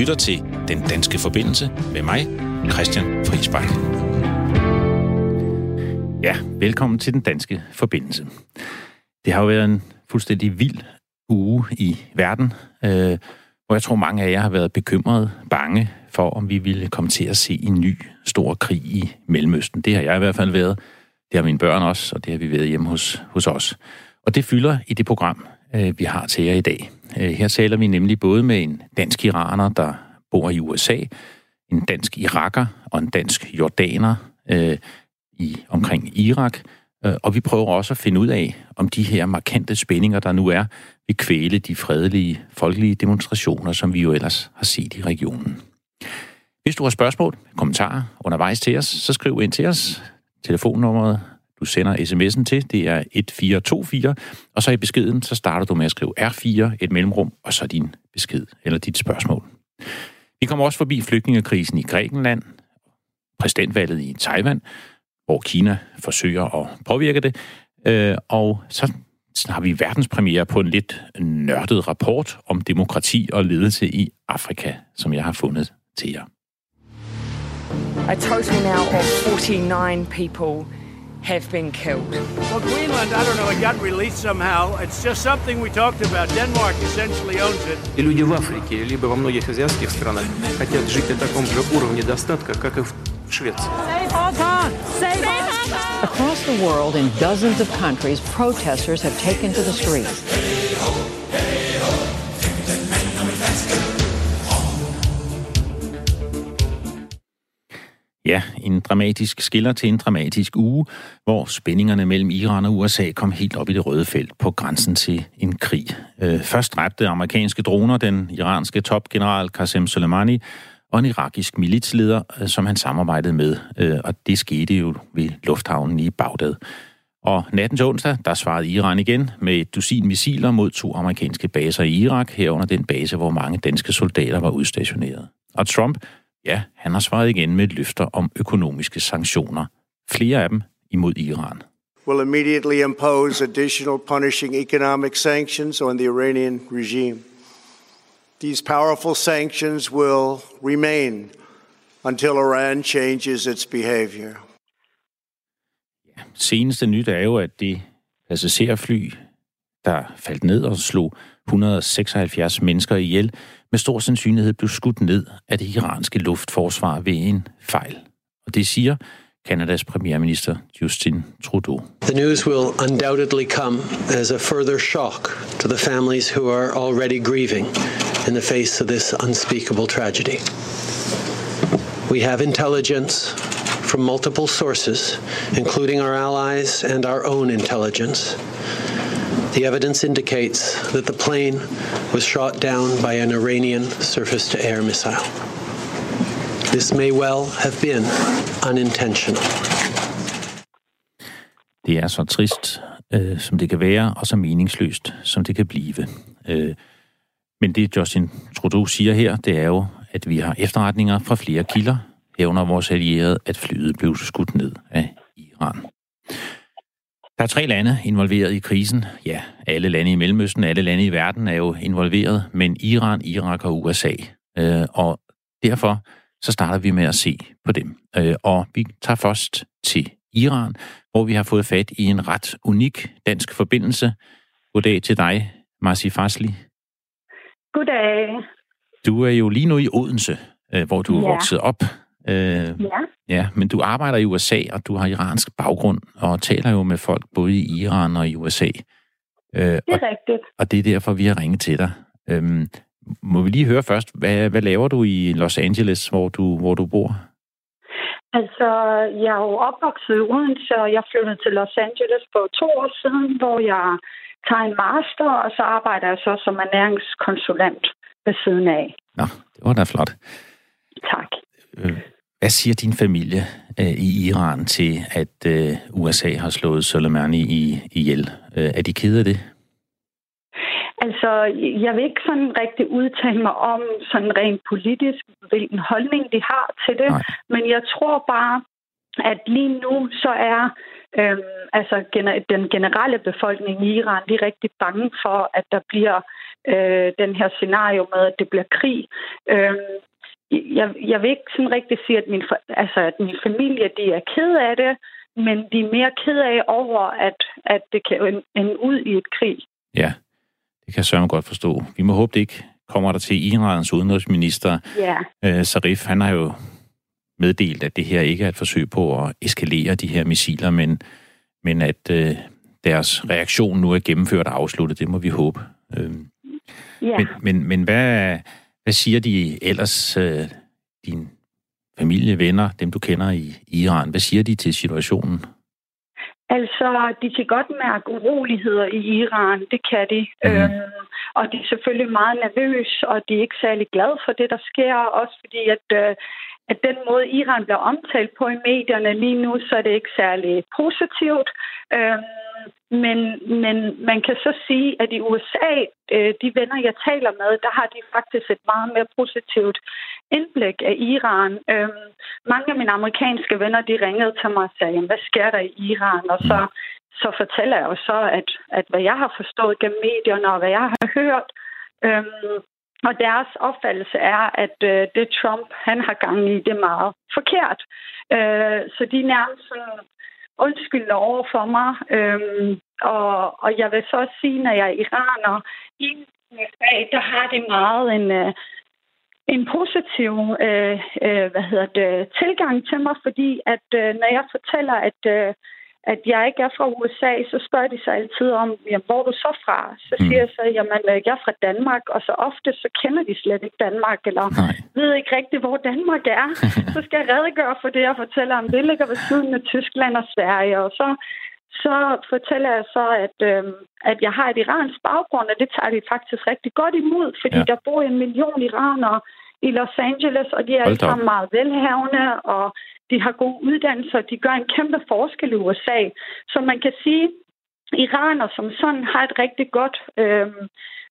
lytter til Den Danske Forbindelse med mig, Christian Friisbak. Ja, velkommen til Den Danske Forbindelse. Det har jo været en fuldstændig vild uge i verden, øh, hvor jeg tror mange af jer har været bekymrede, bange for, om vi ville komme til at se en ny stor krig i Mellemøsten. Det har jeg i hvert fald været. Det har mine børn også, og det har vi været hjemme hos, hos os. Og det fylder i det program, Øh, vi har til jer i dag. Øh, her taler vi nemlig både med en dansk iraner, der bor i USA, en dansk iraker og en dansk jordaner øh, i omkring Irak. Øh, og vi prøver også at finde ud af, om de her markante spændinger, der nu er, vil kvæle de fredelige, folkelige demonstrationer, som vi jo ellers har set i regionen. Hvis du har spørgsmål, kommentarer undervejs til os, så skriv ind til os. Telefonnummeret, du sender sms'en til, det er 1424, og så i beskeden, så starter du med at skrive R4, et mellemrum, og så din besked eller dit spørgsmål. Vi kommer også forbi flygtningekrisen i Grækenland, præsidentvalget i Taiwan, hvor Kina forsøger at påvirke det, øh, og så har vi verdenspremiere på en lidt nørdet rapport om demokrati og ledelse i Afrika, som jeg har fundet til jer. A total now of 49 people have been killed. Well, Greenland, I don't know, it got released somehow. It's just something we talked about. Denmark essentially owns it. И люди в Африке, либо во многих азиатских странах хотят жить на таком же уровне достатка, как и в Швеции. Across the world, in dozens of countries, protesters have taken to the streets. Ja, en dramatisk skiller til en dramatisk uge, hvor spændingerne mellem Iran og USA kom helt op i det røde felt på grænsen til en krig. Øh, først dræbte amerikanske droner den iranske topgeneral Qasem Soleimani og en irakisk militsleder, øh, som han samarbejdede med, øh, og det skete jo ved lufthavnen i Bagdad. Og natten til onsdag, der svarede Iran igen med et dusin missiler mod to amerikanske baser i Irak, herunder den base, hvor mange danske soldater var udstationeret. Og Trump Ja, han har svaret igen med løfter om økonomiske sanktioner. Flere af dem imod Iran. Will immediately impose additional punishing economic sanctions on the Iranian regime. These powerful sanctions will remain until Iran changes its behavior. Ja, seneste nyt er jo, at det passagerfly, der faldt ned og slog 176 mennesker ihjel, med stor sandsynlighed blev skudt ned af det iranske luftforsvar ved en fejl. Og det siger Kanadas premierminister Justin Trudeau. The news will undoubtedly come as a further shock to the families who are already grieving in the face of this unspeakable tragedy. We have intelligence from multiple sources, including our allies and our own intelligence, The evidence indicates that the plane was shot down by an Iranian surface to air missile. This may well have been unintentional. Det er så trist, øh, som det kan være, og så meningsløst, som det kan blive. Øh, men det Justin Trudeau siger her, det er jo, at vi har efterretninger fra flere kilder, hævner vores allierede, at flyet blev skudt ned af Iran. Der er tre lande involveret i krisen. Ja, alle lande i Mellemøsten, alle lande i verden er jo involveret, men Iran, Irak og USA. Øh, og derfor så starter vi med at se på dem. Øh, og vi tager først til Iran, hvor vi har fået fat i en ret unik dansk forbindelse. Goddag til dig, Marci Fasli. Goddag. Du er jo lige nu i Odense, øh, hvor du er ja. vokset op. Øh, ja. Ja, men du arbejder i USA, og du har iransk baggrund, og taler jo med folk både i Iran og i USA. Øh, det er og, rigtigt. Og det er derfor, vi har ringet til dig. Øhm, må vi lige høre først, hvad, hvad laver du i Los Angeles, hvor du, hvor du bor? Altså, jeg er jo opvokset i Odense, og jeg flyttede til Los Angeles for to år siden, hvor jeg tager en master, og så arbejder jeg så som ernæringskonsulent ved siden af. Nå, det var da flot. Tak. Øh, hvad siger din familie øh, i Iran til, at øh, USA har slået Soleimani i, ihjel? Øh, er de kede af det? Altså, jeg vil ikke sådan rigtig udtale mig om sådan rent politisk, hvilken holdning de har til det. Nej. Men jeg tror bare, at lige nu så er øhm, altså gener- den generelle befolkning i Iran, de er rigtig bange for, at der bliver øh, den her scenario med, at det bliver krig. Øh, jeg, jeg vil ikke sådan rigtig sige, at min, altså, at min familie de er ked af det, men de er mere ked af over, at, at det kan ende ud i et krig. Ja, det kan Søren godt forstå. Vi må håbe, det ikke kommer der til Irans udenrigsminister. Ja. Øh, Sarif, han har jo meddelt, at det her ikke er et forsøg på at eskalere de her missiler, men, men at øh, deres reaktion nu er gennemført og afsluttet. Det må vi håbe. Øh, ja. Men, men, men hvad, hvad siger de ellers, øh, din familie, venner, dem du kender i Iran, hvad siger de til situationen? Altså, de kan godt mærke uroligheder i Iran, det kan de. Mm. Øhm, og de er selvfølgelig meget nervøse, og de er ikke særlig glade for det, der sker, også fordi at, øh, at den måde, Iran bliver omtalt på i medierne lige nu, så er det ikke særlig positivt. Øhm, men, men man kan så sige, at i USA, øh, de venner, jeg taler med, der har de faktisk et meget mere positivt indblik af Iran. Øhm, mange af mine amerikanske venner, de ringede til mig og sagde, hvad sker der i Iran? Og så, så fortæller jeg jo så, at, at hvad jeg har forstået gennem medierne, og hvad jeg har hørt, øhm, og deres opfattelse er, at øh, det Trump, han har gang i, det er meget forkert. Øh, så de nærmest sådan undskyldende over for mig. Øhm, og, og jeg vil så også sige, når jeg er iraner, i USA, der har det meget en, øh, en positiv øh, øh, hvad hedder det, tilgang til mig, fordi at øh, når jeg fortæller, at øh, at jeg ikke er fra USA, så spørger de sig altid om, jamen, hvor er du så fra? Så mm. siger jeg så, jamen, øh, jeg er fra Danmark, og så ofte så kender de slet ikke Danmark, eller Nej. ved ikke rigtigt, hvor Danmark er. så skal jeg redegøre for det, og fortælle om, det ligger ved siden af Tyskland og Sverige, og så så fortæller jeg så, at, øh, at jeg har et iransk baggrund, og det tager de faktisk rigtig godt imod, fordi ja. der bor en million iranere i Los Angeles, og de er alle sammen meget velhavende, og de har gode uddannelser, de gør en kæmpe forskel i USA. Så man kan sige, at iraner som sådan har et rigtig godt øh,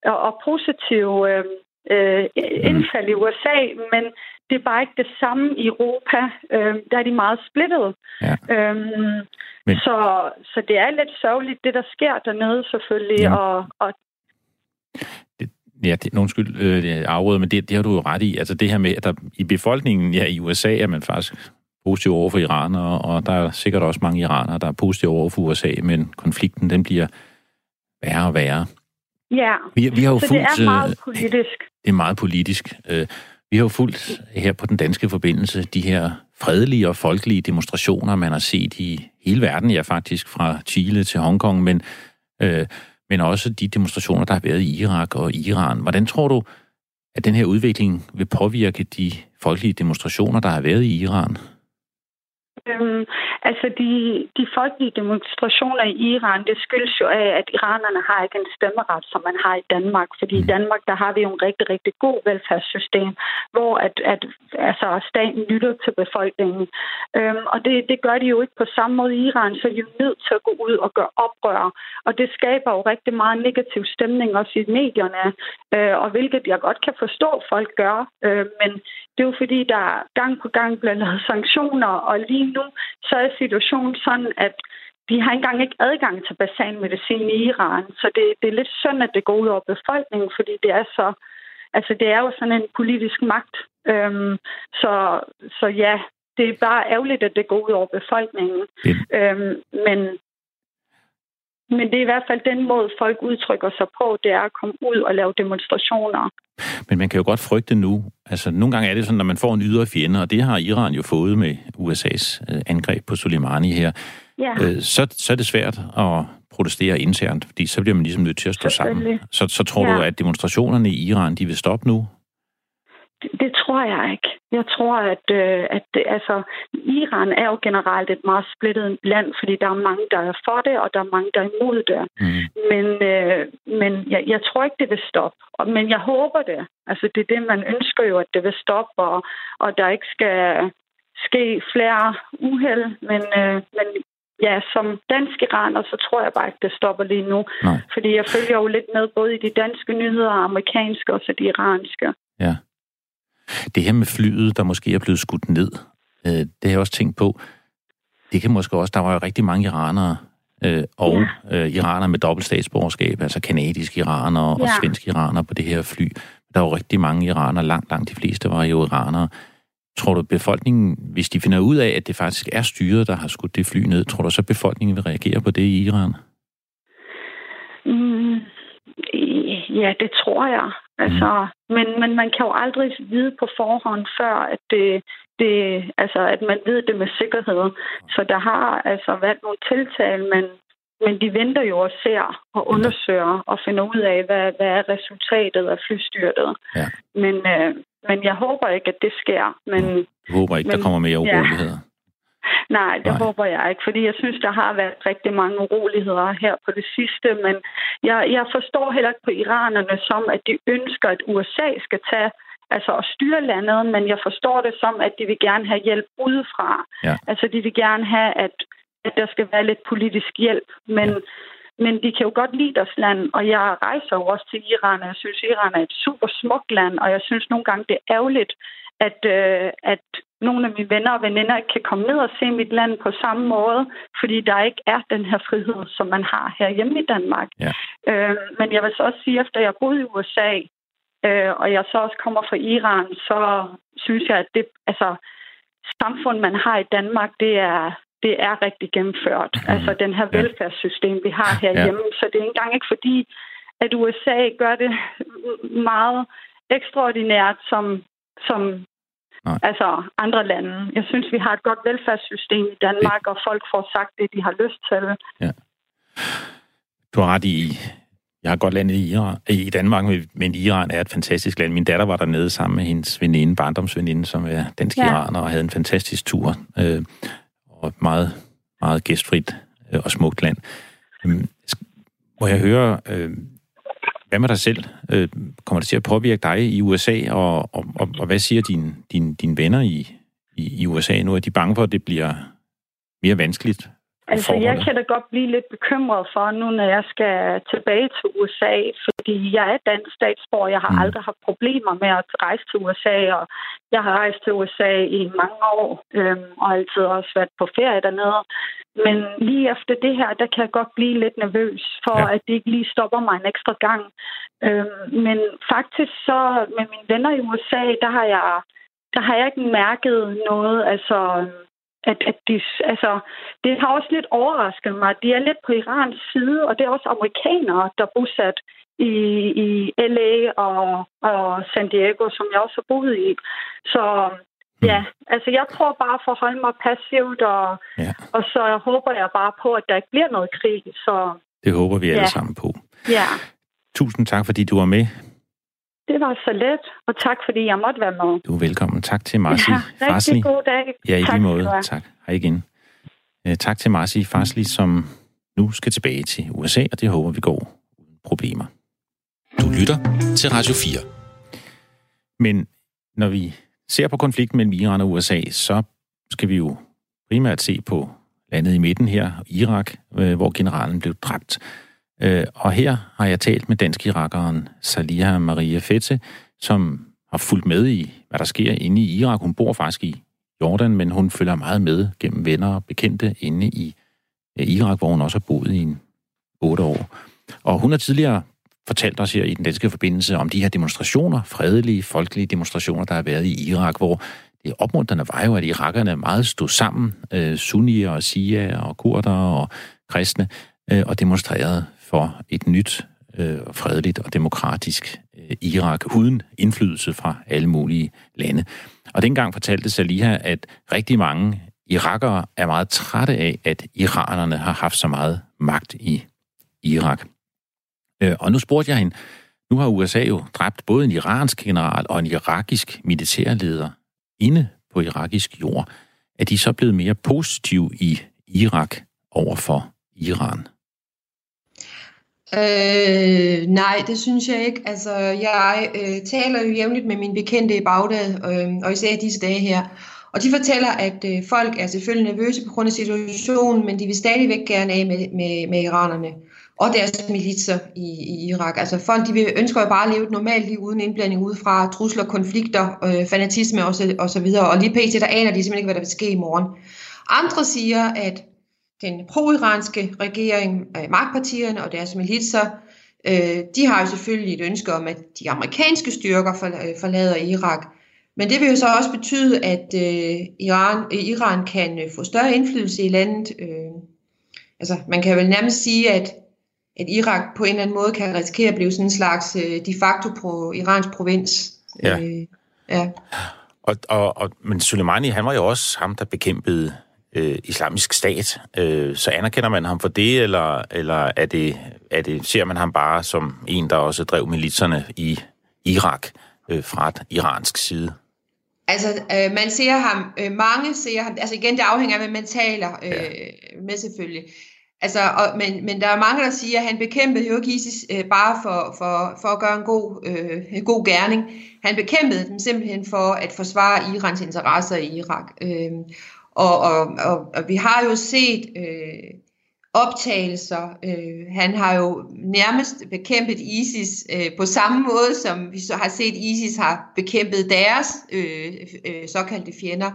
og positivt øh, øh, indfald i USA, men det er bare ikke det samme i Europa. Øh, der er de meget splittet. Ja. Øhm, men... så, så det er lidt sørgeligt, det der sker dernede selvfølgelig. Ja. Og, og det, Ja, det, undskyld, øh, jeg afrøder, men det, det har du jo ret i. Altså det her med, at der i befolkningen, ja i USA er man faktisk positiv over for iranere, og der er sikkert også mange iranere, der er positive over for USA, men konflikten, den bliver værre og værre. Ja, vi, vi har jo så fulgt, det er meget politisk. Det er meget politisk. Øh, vi har jo fulgt her på den danske forbindelse de her fredelige og folkelige demonstrationer, man har set i hele verden, ja faktisk fra Chile til Hongkong, men, øh, men også de demonstrationer, der har været i Irak og Iran. Hvordan tror du, at den her udvikling vil påvirke de folkelige demonstrationer, der har været i Iran? Øhm, altså, de, de folkelige demonstrationer i Iran, det skyldes jo af, at iranerne har ikke en stemmeret, som man har i Danmark. Fordi i mm. Danmark, der har vi jo en rigtig, rigtig god velfærdssystem, hvor at, at altså, staten lytter til befolkningen. Øhm, og det, det gør de jo ikke på samme måde i Iran, så de er jo nødt til at gå ud og gøre oprør. Og det skaber jo rigtig meget negativ stemning også i medierne, øh, og hvilket jeg godt kan forstå, folk gør. Øh, men det er jo fordi, der gang på gang bliver lavet sanktioner, og lige nu så er situationen sådan, at de har engang ikke adgang til basanmedicin i Iran. Så det, det er lidt synd, at det går ud over befolkningen, fordi det er så... Altså, det er jo sådan en politisk magt. Øhm, så, så ja, det er bare ærgerligt, at det går ud over befolkningen. Ja. Øhm, men, men det er i hvert fald den måde, folk udtrykker sig på, det er at komme ud og lave demonstrationer. Men man kan jo godt frygte nu. Altså, nogle gange er det sådan, når man får en ydre fjende, og det har Iran jo fået med USA's øh, angreb på Soleimani her, ja. øh, så, så er det svært at protestere internt, fordi så bliver man ligesom nødt til at stå sammen. Så, så tror ja. du, at demonstrationerne i Iran, de vil stoppe nu? Det, det tror jeg ikke. Jeg tror, at, øh, at det, altså, Iran er jo generelt et meget splittet land, fordi der er mange, der er for det, og der er mange, der er imod det. Mm. Men, øh, men jeg, jeg tror ikke, det vil stoppe. Men jeg håber det. Altså, det er det, man ønsker jo, at det vil stoppe, og, og der ikke skal ske flere uheld. Men, øh, men ja, som dansk iraner, så tror jeg bare ikke, det stopper lige nu. Nej. Fordi jeg følger jo lidt med både i de danske nyheder, amerikanske og så de iranske. Ja. Det her med flyet, der måske er blevet skudt ned, øh, det har jeg også tænkt på. Det kan måske også, der var jo rigtig mange iranere, øh, og ja. øh, iraner med dobbelt statsborgerskab, altså kanadiske iraner og Ja. svenske iraner på det her fly. Der var rigtig mange iraner, langt, langt de fleste var jo iranere. Tror du, befolkningen, hvis de finder ud af, at det faktisk er styret, der har skudt det fly ned, tror du så, befolkningen vil reagere på det i Iran? Ja, det tror jeg. Altså, men, men man kan jo aldrig vide på forhånd, før at det, det, altså, at man ved det med sikkerhed. Så der har altså været nogle tiltag, men, men de venter jo og ser og undersøger og finder ud af, hvad, hvad er resultatet af flystyrtet. Ja. Men, øh, men jeg håber ikke, at det sker. Men Jeg håber ikke, der Men- kommer mere ja. Nej, det Nej. Håber jeg ikke, fordi jeg synes, der har været rigtig mange uroligheder her på det sidste, men jeg, jeg forstår heller ikke på iranerne som, at de ønsker, at USA skal tage altså at styre landet, men jeg forstår det som, at de vil gerne have hjælp udefra. Ja. Altså, de vil gerne have, at, at der skal være lidt politisk hjælp, men, men de kan jo godt lide deres land, og jeg rejser jo også til Iran, og jeg synes, Iran er et super smukt land, og jeg synes nogle gange, det er ærgerligt, at, øh, at nogle af mine venner og veninder ikke kan komme ned og se mit land på samme måde, fordi der ikke er den her frihed, som man har herhjemme i Danmark. Ja. Øh, men jeg vil så også sige, efter jeg boet i USA, øh, og jeg så også kommer fra Iran, så synes jeg, at det altså, samfund, man har i Danmark, det er, det er rigtig gennemført. Mm. Altså den her Ja. velfærdssystem, vi har herhjemme. Ja. Så det er ikke engang ikke fordi, at USA gør det meget ekstraordinært som, som Nej. altså andre lande. Jeg synes, vi har et godt velfærdssystem i Danmark, og folk får sagt det, de har lyst til. Du har ret i, jeg har godt landet i, Iran, i Danmark, men Iran er et fantastisk land. Min datter var dernede sammen med hendes veninde, barndomsveninde, som er dansk Ja. iraner, og havde en fantastisk tur. Øh, og et meget, meget gæstfrit øh, og smukt land. Øhm, må jeg høre, øh, hvad med dig selv? Øh, kommer det til at påvirke dig i USA, og, og, og, og hvad siger dine din, din venner i, i, i USA nu? Er de bange for, at det bliver mere vanskeligt? Altså, jeg kan da godt blive lidt bekymret for nu, når jeg skal tilbage til USA, fordi jeg er dansk statsborger. Jeg har Mm. aldrig haft problemer med at rejse til USA, og jeg har rejst til USA i mange år, øhm, og altid også været på ferie dernede. Men lige efter det her, der kan jeg godt blive lidt nervøs for, Ja. at det ikke lige stopper mig en ekstra gang. Øhm, men faktisk så med mine venner i USA, der har jeg, der har jeg ikke mærket noget, altså at, at de, altså, det har også lidt overrasket mig. De er lidt på Irans side, og det er også amerikanere, der er bosat i, i LA og, og San Diego, som jeg også har boet i. Så ja, altså jeg prøver bare at forholde mig passivt, og, Ja. og så håber jeg bare på, at der ikke bliver noget krig. Så Det håber vi alle Ja. sammen på. ja, Tusind tak, fordi du var med. Det var så let, og tak fordi jeg måtte være med. Du er velkommen. Tak til Marci Ja, Farsli. rigtig god dag. Ja, i tak, lige måde. Tak. Hej igen. Øh, Tak til Marci Farsli, som nu skal tilbage til USA, og det håber vi går uden problemer. Du lytter til Radio 4. Men når vi ser på konflikten mellem Iran og USA, så skal vi jo primært se på landet i midten her, Irak, øh, hvor generalen blev dræbt. Øh, Og her har jeg talt med dansk-irakeren Saliha Maria Fette, som har fulgt med i, hvad der sker inde i Irak. Hun bor faktisk i Jordan, men hun følger meget med gennem venner og bekendte inde i øh, Irak, hvor hun også har boet i en otte år. Og hun har tidligere fortalt os her i den danske forbindelse om de her demonstrationer, fredelige, folkelige demonstrationer, der har været i Irak, hvor det opmuntrende var jo, at irakerne meget stod sammen, øh, sunnier og shia og kurder og kristne, øh, og demonstrerede for et nyt, øh, fredeligt og demokratisk øh, Irak, uden indflydelse fra alle mulige lande. Og dengang fortalte Saliha, at rigtig mange irakere er meget trætte af, at iranerne har haft så meget magt i Irak. Øh, og nu spurgte jeg hende, nu har USA jo dræbt både en iransk general og en irakisk militærleder inde på irakisk jord. Er de så blevet mere positive i Irak over for Iran? Øh, nej, det synes jeg ikke. Altså, jeg øh, taler jo jævnligt med mine bekendte i Bagdad, øh, og især disse dage her. Og de fortæller, at øh, folk er selvfølgelig nervøse på grund af situationen, men de vil stadigvæk gerne af med, med, med iranerne og deres militser i, i Irak. Altså folk de vil, ønsker jo bare at leve et normalt liv uden indblanding udefra, trusler, konflikter, øh, fanatisme og så, og så videre. Og lige pt. der aner de simpelthen ikke, hvad der vil ske i morgen. Andre siger, at den pro-iranske regering, øh, magtpartierne og deres militser, øh, de har jo selvfølgelig et ønske om, at de amerikanske styrker forlader Irak. Men det vil jo så også betyde, at Iran, Iran kan få større indflydelse i landet. altså, man kan vel nærmest sige, at, at Irak på en eller anden måde kan risikere at blive sådan en slags de facto pro, iransk provins. Ja. ja. Og, og, og, men Soleimani, han var jo også ham, der bekæmpede øh, islamisk stat. Øh, så anerkender man ham for det, eller, eller er det, er det, ser man ham bare som en, der også drev militserne i Irak øh, fra et iransk side? Altså, øh, man ser ham, øh, mange ser ham, altså igen, det afhænger af, hvad man taler øh, ja. med selvfølgelig. Altså, og, men, men der er mange, der siger, at han bekæmpede jo ikke ISIS øh, bare for, for, for at gøre en god, øh, en god gerning. Han bekæmpede dem simpelthen for at forsvare Irans interesser i Irak. Øh, og, og, og, og vi har jo set øh, optagelser. Øh, han har jo nærmest bekæmpet ISIS øh, på samme måde, som vi så har set ISIS har bekæmpet deres øh, øh, såkaldte fjender.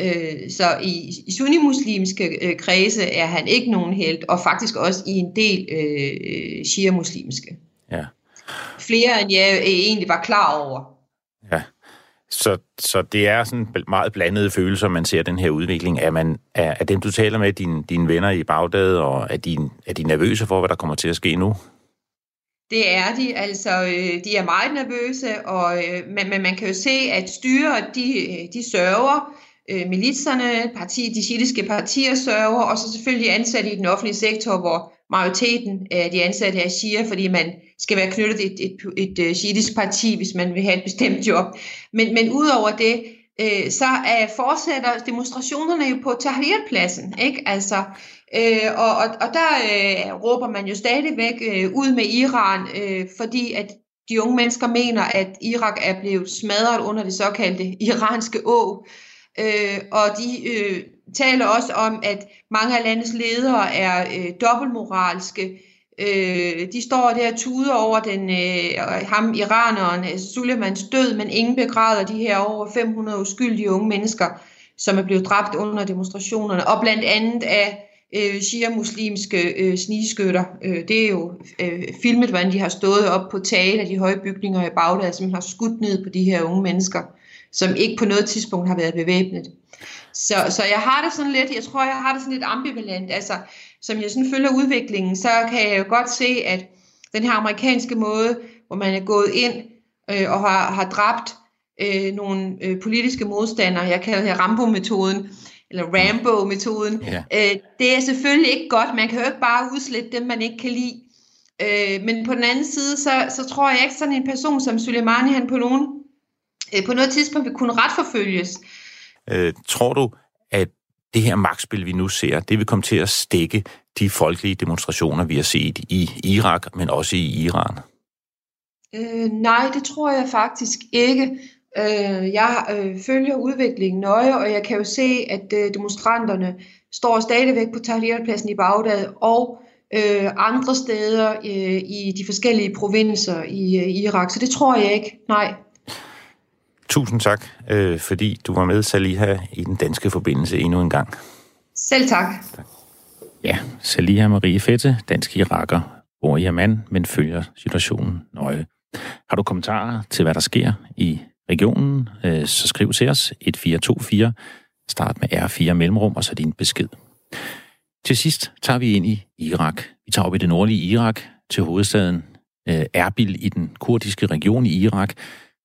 Øh, så i, i sunnimuslimske øh, kredse er han ikke nogen held, og faktisk også i en del øh, shia-muslimske. Ja. Flere end jeg egentlig var klar over. Så, så det er sådan meget blandede følelser, man ser den her udvikling. Er, man, er, er dem, du taler med, dine, dine venner i Bagdad, og er de, er de nervøse for, hvad der kommer til at ske nu? Det er de, altså øh, de er meget nervøse, og, øh, men, men man kan jo se, at styret, de, de sørger, øh, militserne, parti, de shiitiske partier sørger, og så selvfølgelig ansatte i den offentlige sektor, hvor majoriteten af de ansatte er shia, fordi man skal være knyttet et, et, et, et shiitisk parti, hvis man vil have et bestemt job. Men, men udover det, øh, så er fortsætter demonstrationerne jo på Tahrirpladsen, ikke? Altså, øh, og, og, og der øh, råber man jo stadigvæk øh, ud med Iran, øh, fordi at de unge mennesker mener, at Irak er blevet smadret under det såkaldte iranske å. Øh, og de øh, taler også om, at mange af landets ledere er øh, dobbeltmoralske. Øh, de står der og tuder over den, øh, ham iraneren, altså død, men ingen begræder de her over 500 uskyldige unge mennesker, som er blevet dræbt under demonstrationerne, og blandt andet af øh, shia-muslimske øh, snigeskytter. Øh, det er jo øh, filmet, hvordan de har stået op på taget af de høje bygninger i Bagdad, som har skudt ned på de her unge mennesker som ikke på noget tidspunkt har været bevæbnet. Så, så jeg har det sådan lidt, jeg tror, jeg har det sådan lidt ambivalent. Altså, som jeg sådan følger udviklingen, så kan jeg jo godt se, at den her amerikanske måde, hvor man er gået ind øh, og har, har dræbt øh, nogle øh, politiske modstandere, jeg kalder det Rambo-metoden, eller Rambo-metoden, ja. øh, det er selvfølgelig ikke godt. Man kan jo ikke bare udslette dem, man ikke kan lide. Øh, men på den anden side, så, så tror jeg ikke sådan en person som Soleimani, han på nogen øh, på noget tidspunkt vil kunne retforfølges. Øh, tror du, at det her magtspil, vi nu ser, det vil komme til at stikke de folkelige demonstrationer, vi har set i Irak, men også i Iran? Øh, nej, det tror jeg faktisk ikke. Øh, jeg øh, følger udviklingen nøje, og jeg kan jo se, at øh, demonstranterne står stadigvæk på Tahrir-pladsen i Bagdad og øh, andre steder øh, i de forskellige provinser i øh, Irak. Så det tror jeg ikke, nej. Tusind tak, øh, fordi du var med, Saliha, i den danske forbindelse endnu en gang. Selv tak. tak. Ja, Saliha Marie Fette, dansk iraker, bor i Amman, men følger situationen nøje. Har du kommentarer til, hvad der sker i regionen, øh, så skriv til os 1424, start med R4 mellemrum, og så din besked. Til sidst tager vi ind i Irak. Vi tager op i det nordlige Irak til hovedstaden øh, Erbil i den kurdiske region i Irak,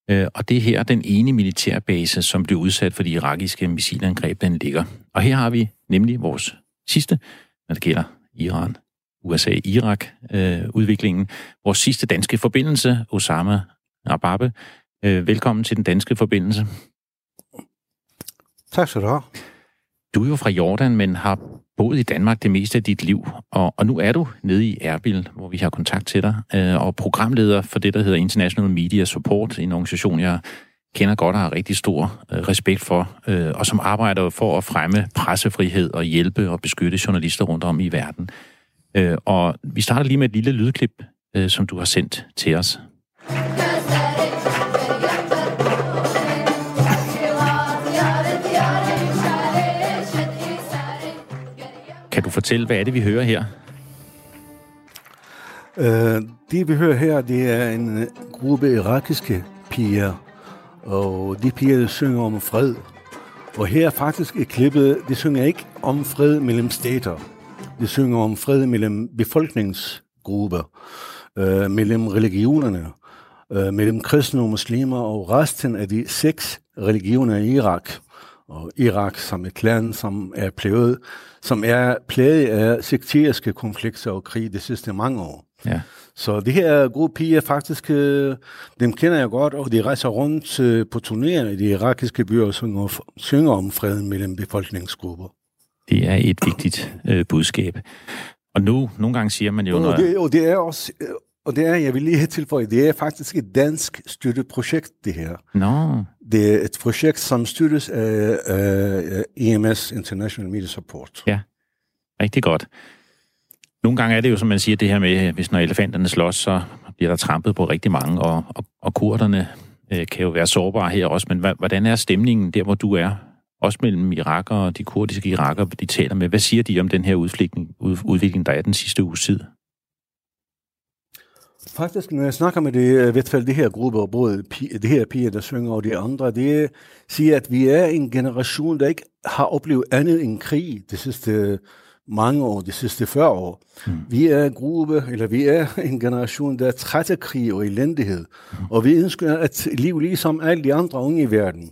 Øh, og det er her den ene militærbase, som blev udsat for de irakiske missilangreb, den ligger. Og her har vi nemlig vores sidste, når det gælder Iran, USA, Irak øh, udviklingen. Vores sidste danske forbindelse, Osama Ababe. Øh, velkommen til den danske forbindelse. Tak skal du have. Du er jo fra Jordan, men har boet i Danmark det meste af dit liv, og, og nu er du nede i Erbil, hvor vi har kontakt til dig, øh, og programleder for det, der hedder International Media Support, en organisation, jeg kender godt og har rigtig stor øh, respekt for, øh, og som arbejder for at fremme pressefrihed og hjælpe og beskytte journalister rundt om i verden. Øh, og vi starter lige med et lille lydklip, øh, som du har sendt til os. Fortælle, hvad er det, vi hører her? Uh, det, vi hører her, det er en øh, gruppe irakiske piger, og de piger, der synger om fred. Og her faktisk i klippet, de synger ikke om fred mellem stater. De synger om fred mellem befolkningsgrupper, uh, mellem religionerne, uh, mellem kristne og muslimer og resten af de seks religioner i Irak og Irak som et land, som er blevet som er plaget af sekteriske konflikter og krig de sidste mange år. Ja. Så det her gruppe piger faktisk, øh, dem kender jeg godt, og de rejser rundt øh, på turnéer i de irakiske byer og synger, synger om freden mellem befolkningsgrupper. Det er et vigtigt øh, budskab. Og nu, nogle gange siger man jo... Og Når, det, og det er også, øh, og det er, jeg vil lige tilføje, det er faktisk et dansk støttet projekt, det her. Nå, Det er et projekt, som støttes af, af EMS, International Media Support. Ja. rigtig godt. Nogle gange er det jo, som man siger, det her med, hvis når elefanterne slås, så bliver der trampet på rigtig mange, og, og, og kurderne øh, kan jo være sårbare her også, men hvordan er stemningen der, hvor du er? Også mellem irakere og de kurdiske irakere, de taler med. Hvad siger de om den her udvikling, ud, udvikling der er den sidste uge tid? Faktisk, når jeg snakker med det, i hvert fald det her gruppe, og både det her piger, der synger, og de andre, det siger, at vi er en generation, der ikke har oplevet andet end krig de sidste mange år, de sidste 40 år. Mm. Vi er en gruppe, eller vi er en generation, der er træt af krig og elendighed. Mm. Og vi ønsker at liv ligesom alle de andre unge i verden.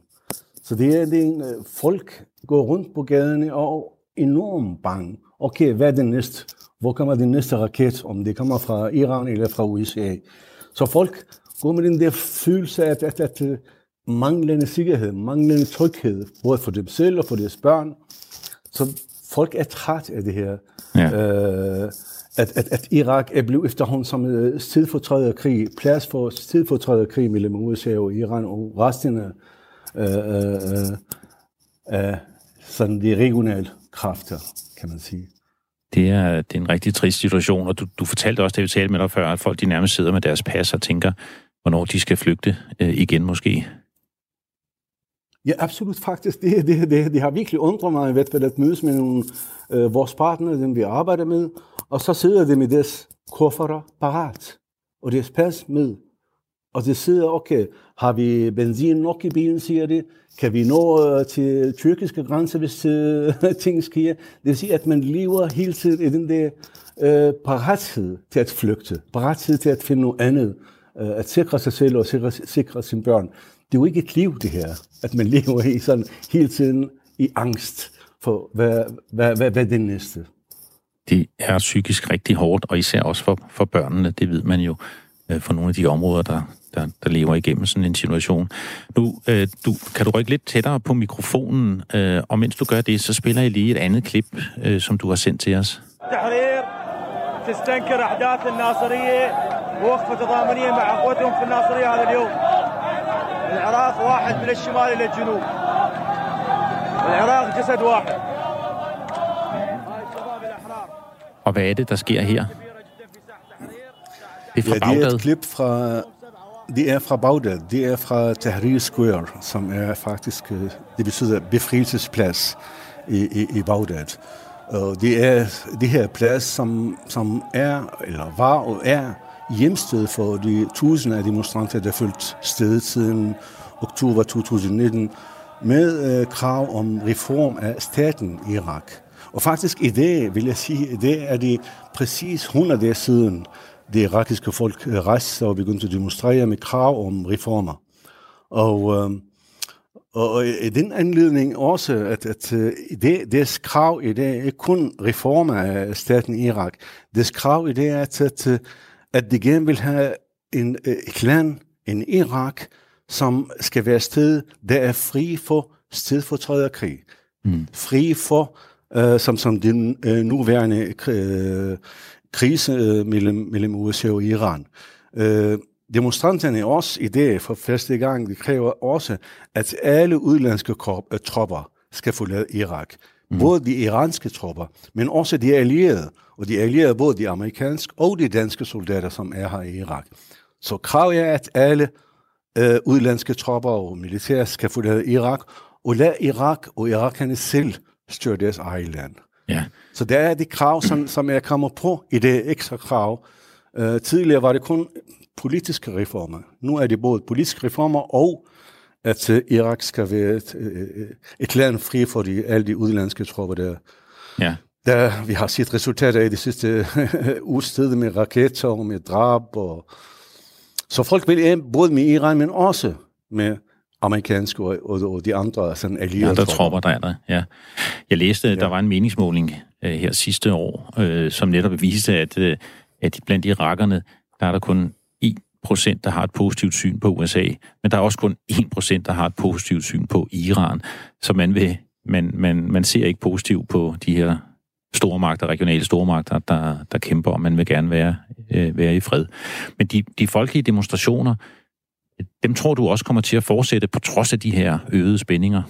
Så det er, det er en, øh, folk går rundt på gaderne og er enormt bange. Okay, hvad er det næste? Hvor kommer den næste raket? Om det kommer fra Iran eller fra USA. Så folk går med den der følelse af, at, at, at øh, manglende sikkerhed, manglende tryghed, både for dem selv og for deres børn. Så folk er træt af det her. Ja. Øh, at, at, at Irak er blevet efterhånden som en stedfortræderkrig, plads for stedfortræderkrig mellem USA og Iran og resten af, øh, øh, øh, sådan de regionale kræfter, kan man sige. Det er, det er en rigtig trist situation, og du, du fortalte også, da vi talte med dig før, at folk de nærmest sidder med deres pas og tænker, hvornår de skal flygte øh, igen måske. Ja, absolut faktisk. Det, det, det, det har virkelig undret mig, ved at mødes med nogle, øh, vores partnere, dem vi arbejder med, og så sidder de med deres kufferter parat, og deres pas med. Og det sidder, okay, har vi benzin nok i bilen, siger de? Kan vi nå øh, til tyrkiske grænse, hvis øh, ting sker? Det vil sige, at man lever hele tiden i den der øh, parathed til at flygte, parathed til at finde noget andet, øh, at sikre sig selv og sikre, sikre sine børn. Det er jo ikke et liv, det her, at man lever i sådan hele tiden i angst for, hvad, hvad, hvad, hvad er det næste? Det er psykisk rigtig hårdt, og især også for, for børnene, det ved man jo øh, for nogle af de områder, der, der, der lever igennem sådan en situation. Nu øh, du, kan du rykke lidt tættere på mikrofonen, øh, og mens du gør det, så spiller jeg lige et andet klip, øh, som du har sendt til os. تحرير تستنكر احداث الناصريه ووقفه تضامنيه مع اخوتهم في الناصريه هذا اليوم. العراق واحد من الشمال الى الجنوب. العراق جسد واحد. Og hvad er det, der sker her? Det er fra ja, det er Bagdad. et klip fra, det er fra Bagdad. Det er fra Tahrir Square, som er faktisk, øh, det betyder befrielsesplads i, i, i Bagdad. Og det er det her plads, som, som er, eller var og er, hjemsted for de tusinder af demonstranter, der fulgte sted siden oktober 2019, med øh, krav om reform af staten Irak. Og faktisk i dag, vil jeg sige, i dag er det præcis 100 dage siden, det irakiske folk øh, rejste sig og begyndte at demonstrere med krav om reformer. Og, øh, og i den anledning også, at, at øh, det, deres krav i dag er ikke kun reformer af staten Irak. Deres krav i dag er, at, at, at de gerne vil have en, øh, et land, en Irak, som skal være sted, der er fri for stedfortræderkrig. Mm. Fri for, øh, som, som den øh, nuværende øh, krise øh, mellem, mellem USA og Iran. Øh, demonstranterne også i dag for første gang, de kræver også, at alle udlandske krop, øh, tropper skal forlade Irak. Mm. Både de iranske tropper, men også de allierede. Og de allierede både de amerikanske og de danske soldater, som er her i Irak. Så kravet er, at alle øh, udlandske tropper og militær skal forlade Irak, og lade Irak og irakerne selv styre deres eget land. Ja. Så der er de krav, som, som er kommet på i det ekstra krav. Uh, tidligere var det kun politiske reformer. Nu er det både politiske reformer og at uh, Irak skal være et, uh, et land fri for de, alle de udlandske tropper der. Ja. Der, vi har set resultater i de sidste uges tid med raketter og med drab. Og... Så folk vil både med Iran, men også med amerikanske og, og, og de andre sådan allierede andre tropper. der er der, ja. Jeg læste, ja. der var en meningsmåling uh, her sidste år, uh, som netop viste, at, uh, at blandt irakerne, der er der kun 1%, der har et positivt syn på USA, men der er også kun 1%, der har et positivt syn på Iran. Så man, vil, man, man, man ser ikke positivt på de her store magter, regionale stormagter, der, der kæmper, og man vil gerne være, øh, være i fred. Men de, de folkelige demonstrationer, dem tror du også kommer til at fortsætte på trods af de her øgede spændinger?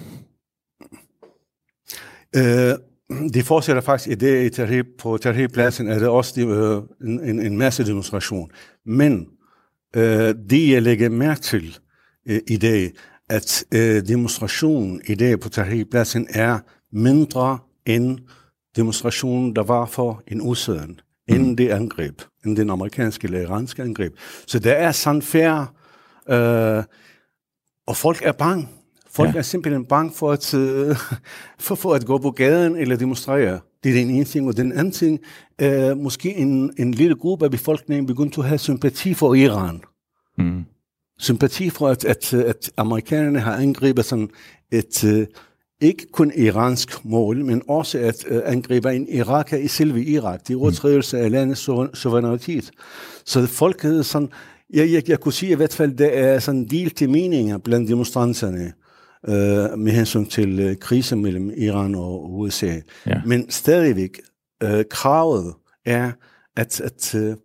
Øh, de fortsætter faktisk i det i Tahrir, på Tahrir-pladsen, er det også de, øh, en, en masse demonstration. Men øh, det, jeg lægger mærke til øh, i dag, at øh, demonstrationen i dag på Tahrir-pladsen er mindre end demonstrationen, der var for en uge siden, inden det angreb, inden den amerikanske eller iranske angreb. Så der er sådan færre, øh, og folk er bange. Folk ja. er simpelthen bange for at, øh, for, for at gå på gaden eller demonstrere. Det er den ene ting. Og den anden ting, øh, måske en, en lille gruppe af befolkningen begyndte at have sympati for Iran. Mm. Sympati for, at, at, at amerikanerne har angrebet sådan et, øh, ikke kun iransk mål, men også at øh, angribe en Irak i selve Irak. Det er overtrædelse af landets suverænitet. Så folket sådan, jeg, jeg, jeg kunne sige i hvert fald, der er sådan delte meninger blandt demonstranterne øh, med hensyn til øh, krisen mellem Iran og USA. Ja. Men stadigvæk, øh, kravet er, at, at, øh,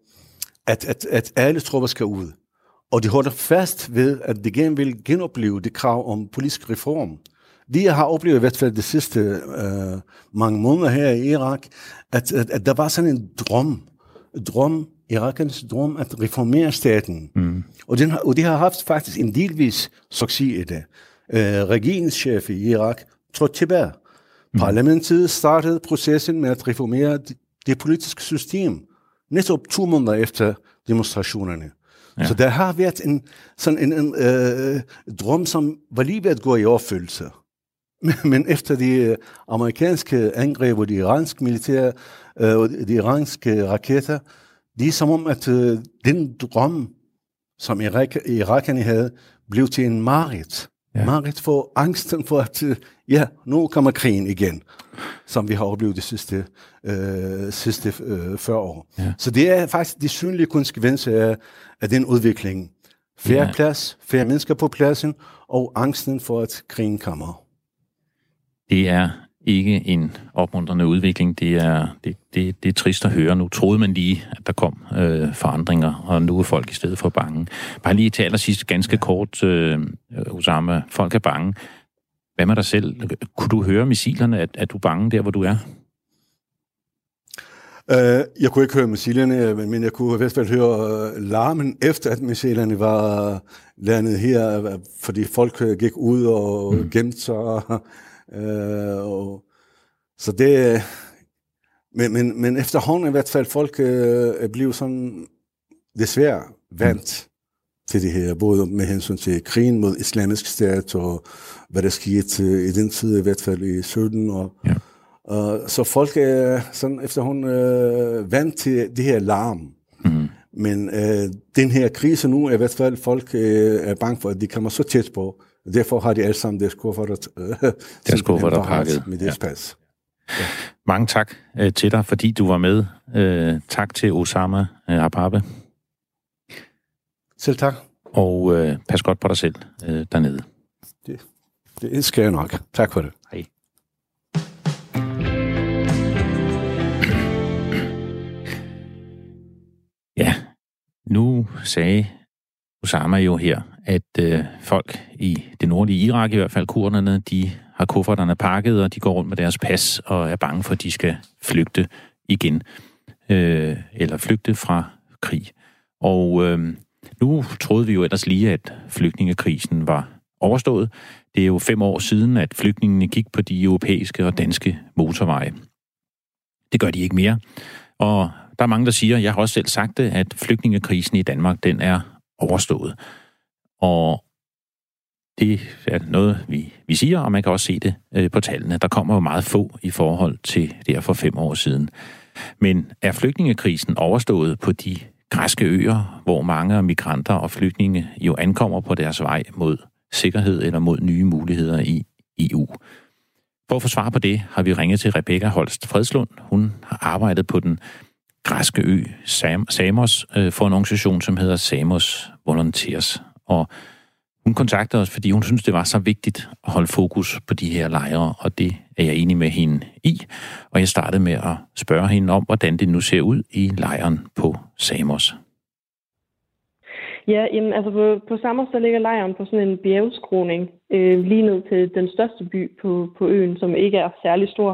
at, at, at alle tropper skal ud. Og de holder fast ved, at de gerne vil genopleve det krav om politisk reform. Vi har oplevet i hvert fald de sidste øh, mange måneder her i Irak, at, at, at der var sådan en drøm, drøm, Irakens drøm at reformere staten. Mm. Og, den og de har haft faktisk en delvis succes i det. Øh, regeringschef i Irak trådte tilbage. Mm. Parlamentet startede processen med at reformere det, det politiske system, netop to måneder efter demonstrationerne. Ja. Så der har været en, sådan en, en øh, drøm, som var lige ved at gå i opfyldelse. Men, efter de amerikanske angreb og de iranske militære øh, og de iranske raketter, det er som om, at øh, den drøm, som Irak, irakerne havde, blev til en marit. Ja. Marit for angsten for, at øh, ja, nu kommer krigen igen, som vi har oplevet de sidste, øh, sidste øh, 40 år. Ja. Så det er faktisk de synlige konsekvenser af, af den udvikling. Færre Ja. plads, færre mennesker på pladsen, og angsten for, at krigen kommer. Det er ikke en opmuntrende udvikling. Det er, det, det, det er trist at høre. Nu troede man lige, at der kom øh, forandringer, og nu er folk i stedet for bange. Bare lige til allersidst ganske kort, øh, Osama. Folk er bange. Hvad med dig selv? Kunne du høre missilerne, at, at du er bange der, hvor du er? Uh, jeg kunne ikke høre missilerne, men men jeg kunne i hvert fald høre uh, larmen efter, at missilerne var landet her, øh, fordi folk øh, gik ud og mm. gemte sig. Uh, og, så det... Men, men, men efterhånden i hvert fald folk er blevet sådan desværre vant mm. til det her, både med hensyn til krigen mod islamisk stat, og hvad der skete uh, i den tid, i hvert fald i 17, og Ja. Uh, så folk er sådan efterhånden uh, vant til det her larm. Mm. Men uh, den her krise nu i hvert fald, folk uh, er bange for, at de kommer så tæt på. Derfor har de alle sammen deres kufferter uh, Deres kufferter pakket. med deres ja. pas. Mange tak øh, til dig, fordi du var med. Øh, tak til Osama øh, Ababe. Selv tak. Og øh, pas godt på dig selv øh, dernede. Det, det skal jeg nok. Tak for det. Hej. Ja, nu sagde Osama jo her, at øh, folk i det nordlige Irak, i hvert fald kurderne, de har kufferterne pakket, og de går rundt med deres pas og er bange for, at de skal flygte igen. Øh, eller flygte fra krig. Og øh, nu troede vi jo ellers lige, at flygtningekrisen var overstået. Det er jo fem år siden, at flygtningene gik på de europæiske og danske motorveje. Det gør de ikke mere. Og der er mange, der siger, jeg har også selv sagt det, at flygtningekrisen i Danmark, den er overstået. Og det er noget, vi, vi siger, og man kan også se det øh, på tallene. Der kommer jo meget få i forhold til der for fem år siden. Men er flygtningekrisen overstået på de græske øer, hvor mange migranter og flygtninge jo ankommer på deres vej mod sikkerhed eller mod nye muligheder i EU? For at få svar på det, har vi ringet til Rebecca Holst Fredslund. Hun har arbejdet på den græske ø Sam- Samos øh, for en organisation, som hedder Samos Volunteers. Og hun kontaktede os, fordi hun synes, det var så vigtigt at holde fokus på de her lejre, og det er jeg enig med hende i. Og jeg startede med at spørge hende om, hvordan det nu ser ud i lejren på Samos. Ja, jamen, altså på, på Samos, der ligger lejren på sådan en bjergskroning, øh, lige ned til den største by på, på øen, som ikke er særlig stor,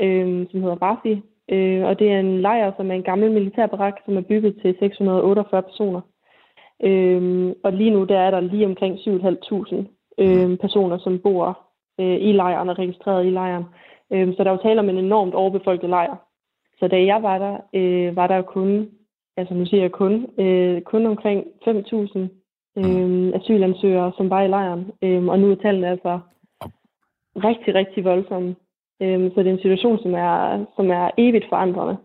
øh, som hedder Barfi. Øh, og det er en lejr, som er en gammel militærbarak, som er bygget til 648 personer. Øh, og lige nu der er der lige omkring 7.500 øh, personer, som bor øh, i lejren og registreret i lejren. Øh, så der er jo tale om en enormt overbefolket lejr. Så da jeg var der, øh, var der kun, altså nu siger jeg kun, øh, kun omkring 5.000 øh, asylansøgere, som var i lejren. Øh, og nu er tallene altså rigtig, rigtig voldsomme. Øhm, så det er en situation, som er, som er evigt forandrende.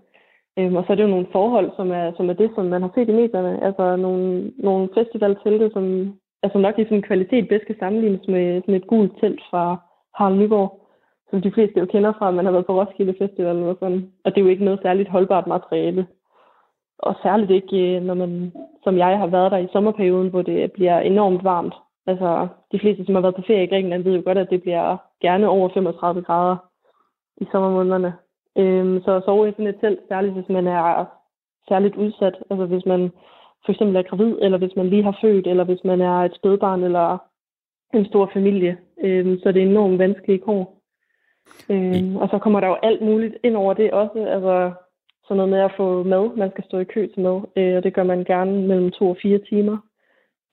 Øhm, og så er det jo nogle forhold, som er, som er det, som man har set i medierne. Altså nogle, nogle festivaltelte, som altså nok i sådan kvalitet bedst kan sammenlignes med sådan et gult telt fra Harald Nyborg, som de fleste jo kender fra, at man har været på Roskilde Festival eller sådan. Og det er jo ikke noget særligt holdbart materiale. Og særligt ikke, øh, når man, som jeg har været der i sommerperioden, hvor det bliver enormt varmt. Altså, de fleste, som har været på ferie i Grækenland, ved jo godt, at det bliver gerne over 35 grader i sommermånederne. Øhm, så at sove i sådan et telt, særligt hvis man er særligt udsat, altså hvis man for eksempel er gravid, eller hvis man lige har født, eller hvis man er et spædbarn, eller en stor familie, øhm, så det er enormt vanskeligt kår. Øhm, og så kommer der jo alt muligt ind over det også, altså sådan noget med at få mad, man skal stå i kø til mad, øh, og det gør man gerne mellem to og fire timer,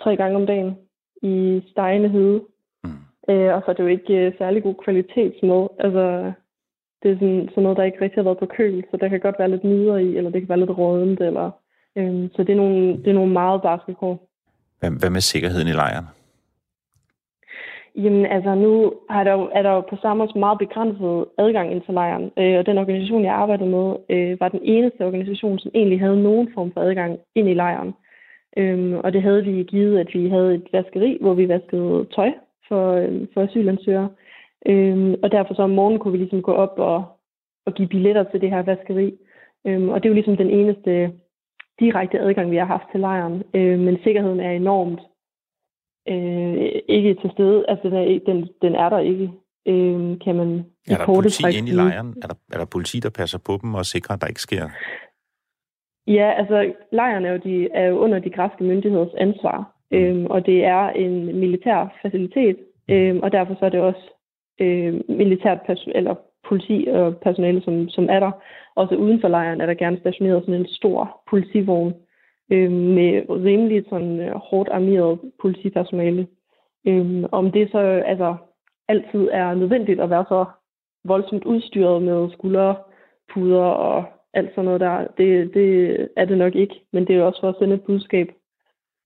tre gange om dagen, i stegende hede. Mm. Øh, og så er det jo ikke øh, særlig god kvalitetsmad, altså det er sådan, sådan noget, der ikke rigtig har været på køl, så der kan godt være lidt nyder i, eller det kan være lidt rådent, eller, øhm, så det er, nogle, det er nogle meget barske kår. Hvad, hvad med sikkerheden i lejren? Jamen altså, nu har der jo, er der jo på samme måde meget begrænset adgang ind til lejren, øh, og den organisation, jeg arbejdede med, øh, var den eneste organisation, som egentlig havde nogen form for adgang ind i lejren. Øhm, og det havde vi givet, at vi havde et vaskeri, hvor vi vaskede tøj for, øh, for asylansøgere. Øhm, og derfor så om morgenen kunne vi ligesom gå op og, og give billetter til det her vaskeri. Øhm, og det er jo ligesom den eneste direkte adgang, vi har haft til lejren. Øhm, men sikkerheden er enormt øh, ikke til stede. Altså, den er, den, den er der ikke, øhm, kan man Er der politi inde i lejren? Er der, er der politi, der passer på dem og sikrer, at der ikke sker? Ja, altså lejren er jo, de, er jo under de græske myndigheders ansvar. Øhm, og det er en militær facilitet, øhm, og derfor så er det også øh, militært pers- eller politi og personale, som, som er der. Også uden for lejren er der gerne stationeret sådan en stor politivogn øh, med rimelig sådan, øh, hårdt armeret politipersonale. Øh, om det så altså, altid er nødvendigt at være så voldsomt udstyret med skulderpuder og alt sådan noget der, det, det er det nok ikke. Men det er jo også for at sende et budskab,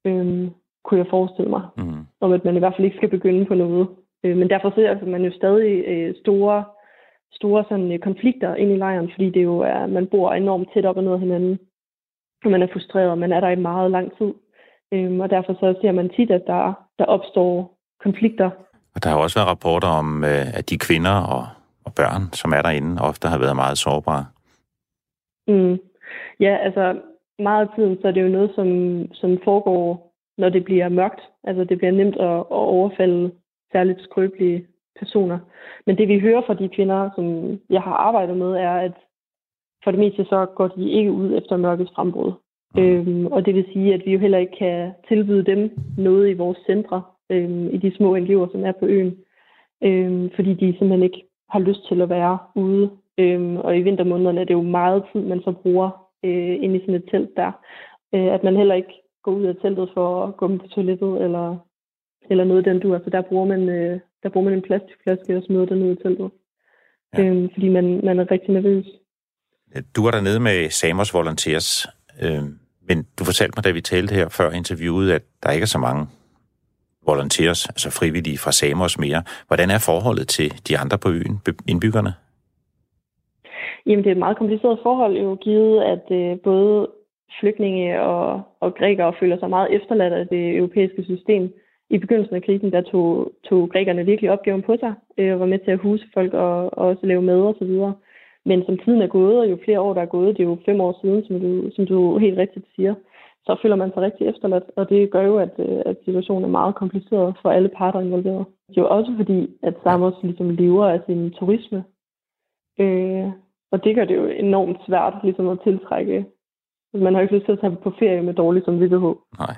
øh, kunne jeg forestille mig, mm. om at man i hvert fald ikke skal begynde på noget, Øh, men derfor ser man jo stadig øh, store, store sådan, øh, konflikter ind i lejren, fordi det jo er, man bor enormt tæt op og ned af hinanden. Og man er frustreret, og man er der i meget lang tid. Øhm, og derfor så ser man tit, at der, der opstår konflikter. Og der har også været rapporter om, at de kvinder og, og børn, som er derinde, ofte har været meget sårbare. Mm. Ja, altså meget af tiden, så er det jo noget, som, som foregår, når det bliver mørkt. Altså det bliver nemt at, at overfalde særligt skrøbelige personer. Men det vi hører fra de kvinder, som jeg har arbejdet med, er, at for det meste så går de ikke ud efter mørkets frembrud. Mm. Øhm, og det vil sige, at vi jo heller ikke kan tilbyde dem noget i vores centre, øhm, i de små NGO'er, som er på øen, øhm, fordi de simpelthen ikke har lyst til at være ude. Øhm, og i vintermånederne er det jo meget tid, man så bruger øh, ind i sådan et telt der. Øh, at man heller ikke går ud af teltet for at gå på toilettet, eller eller noget den du. Altså der bruger man, øh, der bruger man en plastikflaske og smider den ud i teltet. Ja. Øhm, fordi man, man er rigtig nervøs. Du var dernede med Samos Volunteers, øh, men du fortalte mig, da vi talte her før interviewet, at der ikke er så mange volunteers, altså frivillige fra Samos mere. Hvordan er forholdet til de andre på øen, indbyggerne? Jamen, det er et meget kompliceret forhold, jo givet, at øh, både flygtninge og, og grækere føler sig meget efterladt af det europæiske system. I begyndelsen af krisen, der tog, tog grækerne virkelig opgaven på sig, øh, og var med til at huse folk og, og også lave mad og så videre. Men som tiden er gået, og jo flere år der er gået, det er jo fem år siden, som du, som du helt rigtigt siger, så føler man sig rigtig efterladt, og det gør jo, at, øh, at situationen er meget kompliceret for alle parter involveret. Det er jo også fordi, at Samos ligesom lever af sin turisme, øh, og det gør det jo enormt svært ligesom at tiltrække. Man har ikke lyst til at tage på ferie med dårlig samvittighed. Nej.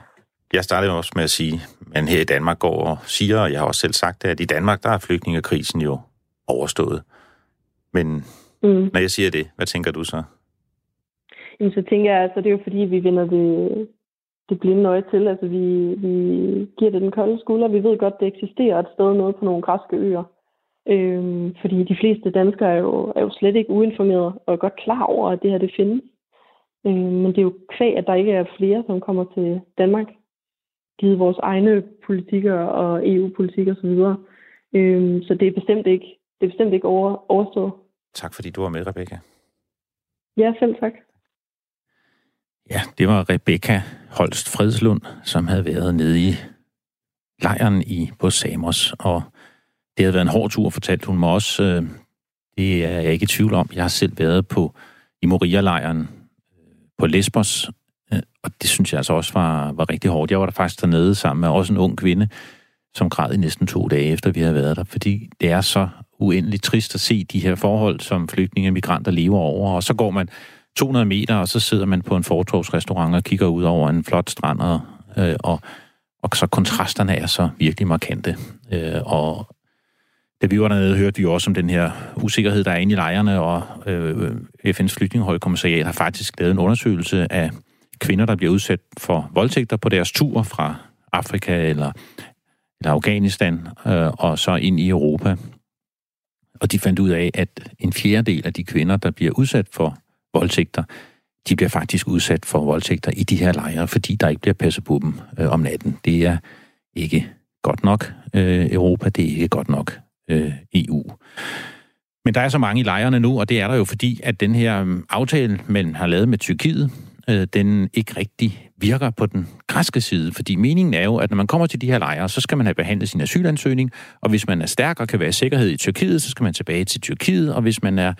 Jeg startede også med at sige, at her i Danmark går og siger, og jeg har også selv sagt det, at i Danmark, der er flygtningekrisen jo overstået. Men mm. når jeg siger det, hvad tænker du så? Jamen, så tænker jeg, altså, det er jo fordi, vi vinder det, det blinde øje til. Altså, vi, vi giver det den kolde skulder. Vi ved godt, det eksisterer et sted noget på nogle græske øer. Øhm, fordi de fleste danskere er jo, er jo slet ikke uinformerede og er godt klar over, at det her det findes. Øhm, men det er jo kvæg, at der ikke er flere, som kommer til Danmark, givet vores egne politikker og EU-politik osv. Så, øhm, så det er bestemt ikke, det er bestemt ikke over, overstået. Tak fordi du var med, Rebecca. Ja, selv tak. Ja, det var Rebecca Holst Fredslund, som havde været nede i lejren i på Samos, og det havde været en hård tur, fortalte hun mig også. Øh, det er jeg ikke i tvivl om. Jeg har selv været på i Moria-lejren øh, på Lesbos, og det synes jeg altså også var, var rigtig hårdt. Jeg var der faktisk dernede sammen med også en ung kvinde, som græd i næsten to dage efter, vi havde været der, fordi det er så uendeligt trist at se de her forhold, som flygtninge og migranter lever over, og så går man 200 meter, og så sidder man på en fortorvsrestaurant og kigger ud over en flot strand, og, øh, og, og så kontrasterne er så virkelig markante. Øh, og da vi var dernede, hørte vi også om den her usikkerhed, der er inde i lejrene, og øh, øh FN's flygtningehøjkommissariat har faktisk lavet en undersøgelse af kvinder, der bliver udsat for voldtægter på deres tur fra Afrika eller, eller Afghanistan, øh, og så ind i Europa. Og de fandt ud af, at en fjerdedel af de kvinder, der bliver udsat for voldtægter, de bliver faktisk udsat for voldtægter i de her lejre, fordi der ikke bliver passet på dem øh, om natten. Det er ikke godt nok øh, Europa, det er ikke godt nok øh, EU. Men der er så mange i lejrene nu, og det er der jo fordi, at den her øh, aftale, man har lavet med Tyrkiet, øh, den ikke rigtig virker på den græske side. Fordi meningen er jo, at når man kommer til de her lejre, så skal man have behandlet sin asylansøgning, og hvis man er stærk og kan være i sikkerhed i Tyrkiet, så skal man tilbage til Tyrkiet, og hvis man er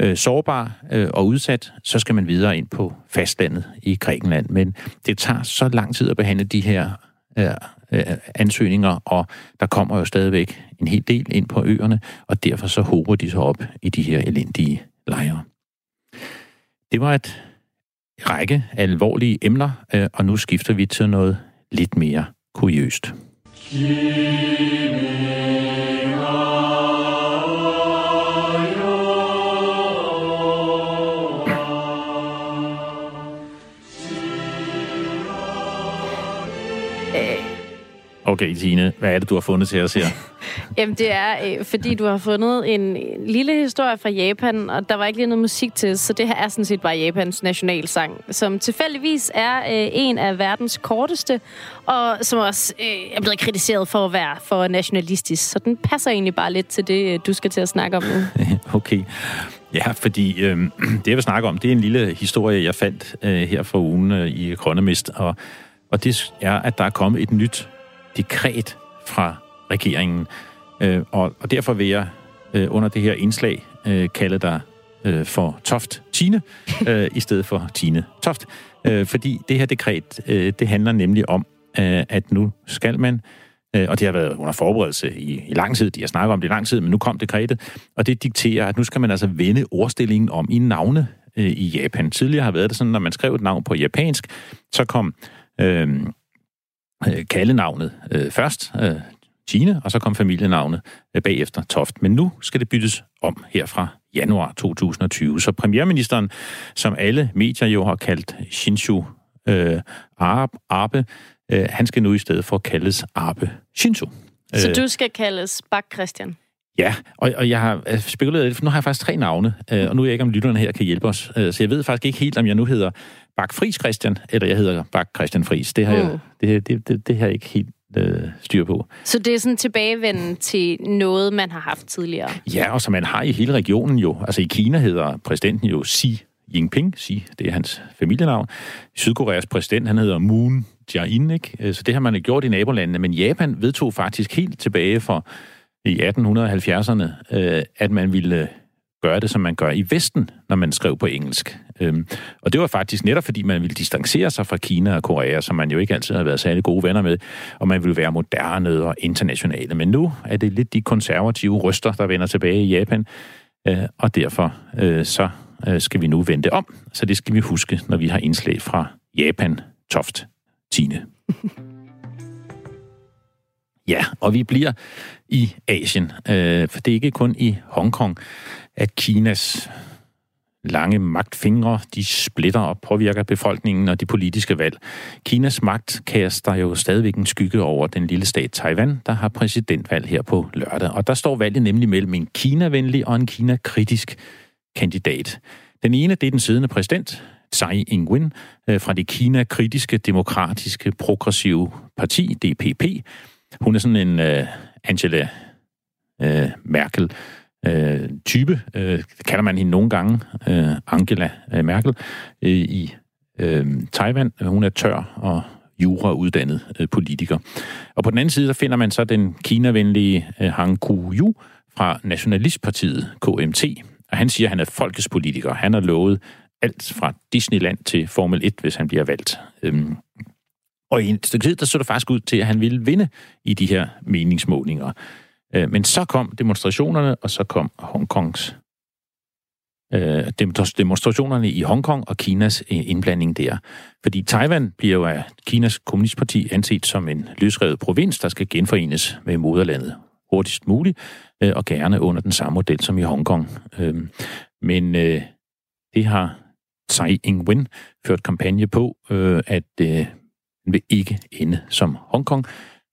øh, sårbar øh, og udsat, så skal man videre ind på fastlandet i Grækenland. Men det tager så lang tid at behandle de her øh, øh, ansøgninger, og der kommer jo stadigvæk en hel del ind på øerne, og derfor så håber de sig op i de her elendige lejre. Det var et række alvorlige emner, øh, og nu skifter vi til noget lidt mere kuriøst. Okay, Tine, hvad er det, du har fundet til os her? Jamen, det er, øh, fordi du har fundet en lille historie fra Japan, og der var ikke lige noget musik til, så det her er sådan set bare Japans nationalsang, som tilfældigvis er øh, en af verdens korteste, og som også øh, er blevet kritiseret for at være for nationalistisk. Så den passer egentlig bare lidt til det, øh, du skal til at snakke om nu. okay. Ja, fordi øh, det, jeg vil snakke om, det er en lille historie, jeg fandt øh, her fra ugen øh, i Grønnemist, og, og det er, at der er kommet et nyt dekret fra regeringen. Øh, og, og derfor vil jeg øh, under det her indslag øh, kalde dig øh, for Toft Tine, øh, i stedet for Tine Toft. Øh, fordi det her dekret, øh, det handler nemlig om, øh, at nu skal man øh, og det har været under forberedelse i, i lang tid, de har snakket om det i lang tid, men nu kom dekretet, og det dikterer, at nu skal man altså vende ordstillingen om i navne øh, i Japan. Tidligere har været det sådan, når man skrev et navn på japansk, så kom øh, øh, kaldenavnet øh, først, øh, Tine, og så kom familienavnet øh, bagefter Toft. Men nu skal det byttes om her fra januar 2020. Så premierministeren, som alle medier jo har kaldt Shinshu øh, Abe, øh, han skal nu i stedet for kaldes Abe Shinsu. Så øh, du skal kaldes Bak Christian? Ja, og, og jeg har øh, spekuleret lidt, for nu har jeg faktisk tre navne, øh, og nu er jeg ikke, om lytterne her kan hjælpe os. Øh, så jeg ved faktisk ikke helt, om jeg nu hedder Bak Friis Christian, eller jeg hedder Bak Christian Friis. Det har, mm. jeg, det, det, det, det har jeg ikke helt øh, styr på. Så det er sådan tilbagevenden til noget, man har haft tidligere? Ja, og som man har i hele regionen jo. Altså i Kina hedder præsidenten jo Xi Jinping, Xi, det er hans familienavn. Sydkoreas præsident, han hedder Moon Jae-in, ikke? Så det har man gjort i nabolandene, men Japan vedtog faktisk helt tilbage for i 1870'erne, øh, at man ville gøre det, som man gør i Vesten, når man skrev på engelsk. Øhm, og det var faktisk netop, fordi man ville distancere sig fra Kina og Korea, som man jo ikke altid har været særlig gode venner med, og man ville være moderne og internationale. Men nu er det lidt de konservative røster, der vender tilbage i Japan, øh, og derfor øh, så øh, skal vi nu vente om. Så det skal vi huske, når vi har indslag fra Japan, Toft, Tine. Ja, og vi bliver i Asien, øh, for det er ikke kun i Hongkong, at Kinas lange magtfingre, de splitter og påvirker befolkningen og de politiske valg. Kinas magt kaster jo stadigvæk en skygge over den lille stat Taiwan, der har præsidentvalg her på lørdag. Og der står valget nemlig mellem en Kina-venlig og en Kina-kritisk kandidat. Den ene, det er den siddende præsident, Tsai Ing-wen, øh, fra det Kina-kritiske, demokratiske, progressive parti, DPP. Hun er sådan en uh, Angela uh, Merkel øh, type, øh, kalder man hende nogle gange, øh, Angela øh, Merkel, øh, i øh, Taiwan. Hun er tør og jurauddannet øh, politiker. Og på den anden side, der finder man så den kinavenlige øh, Han Kuo-yu fra Nationalistpartiet, KMT. Og han siger, at han er folkets politiker. Han har lovet alt fra Disneyland til Formel 1, hvis han bliver valgt. Øhm, og i en stykke tid, der så det faktisk ud til, at han ville vinde i de her meningsmålinger. Øh, men så kom demonstrationerne, og så kom Hongkongs øh, demonstrationerne i Hongkong og Kinas øh, indblanding der. Fordi Taiwan bliver jo af Kinas kommunistparti anset som en løsrevet provins, der skal genforenes med moderlandet hurtigst muligt, øh, og gerne under den samme model som i Hongkong. Øh, men det har Tsai Ing-wen ført kampagne på, at den vil ikke ende som Hongkong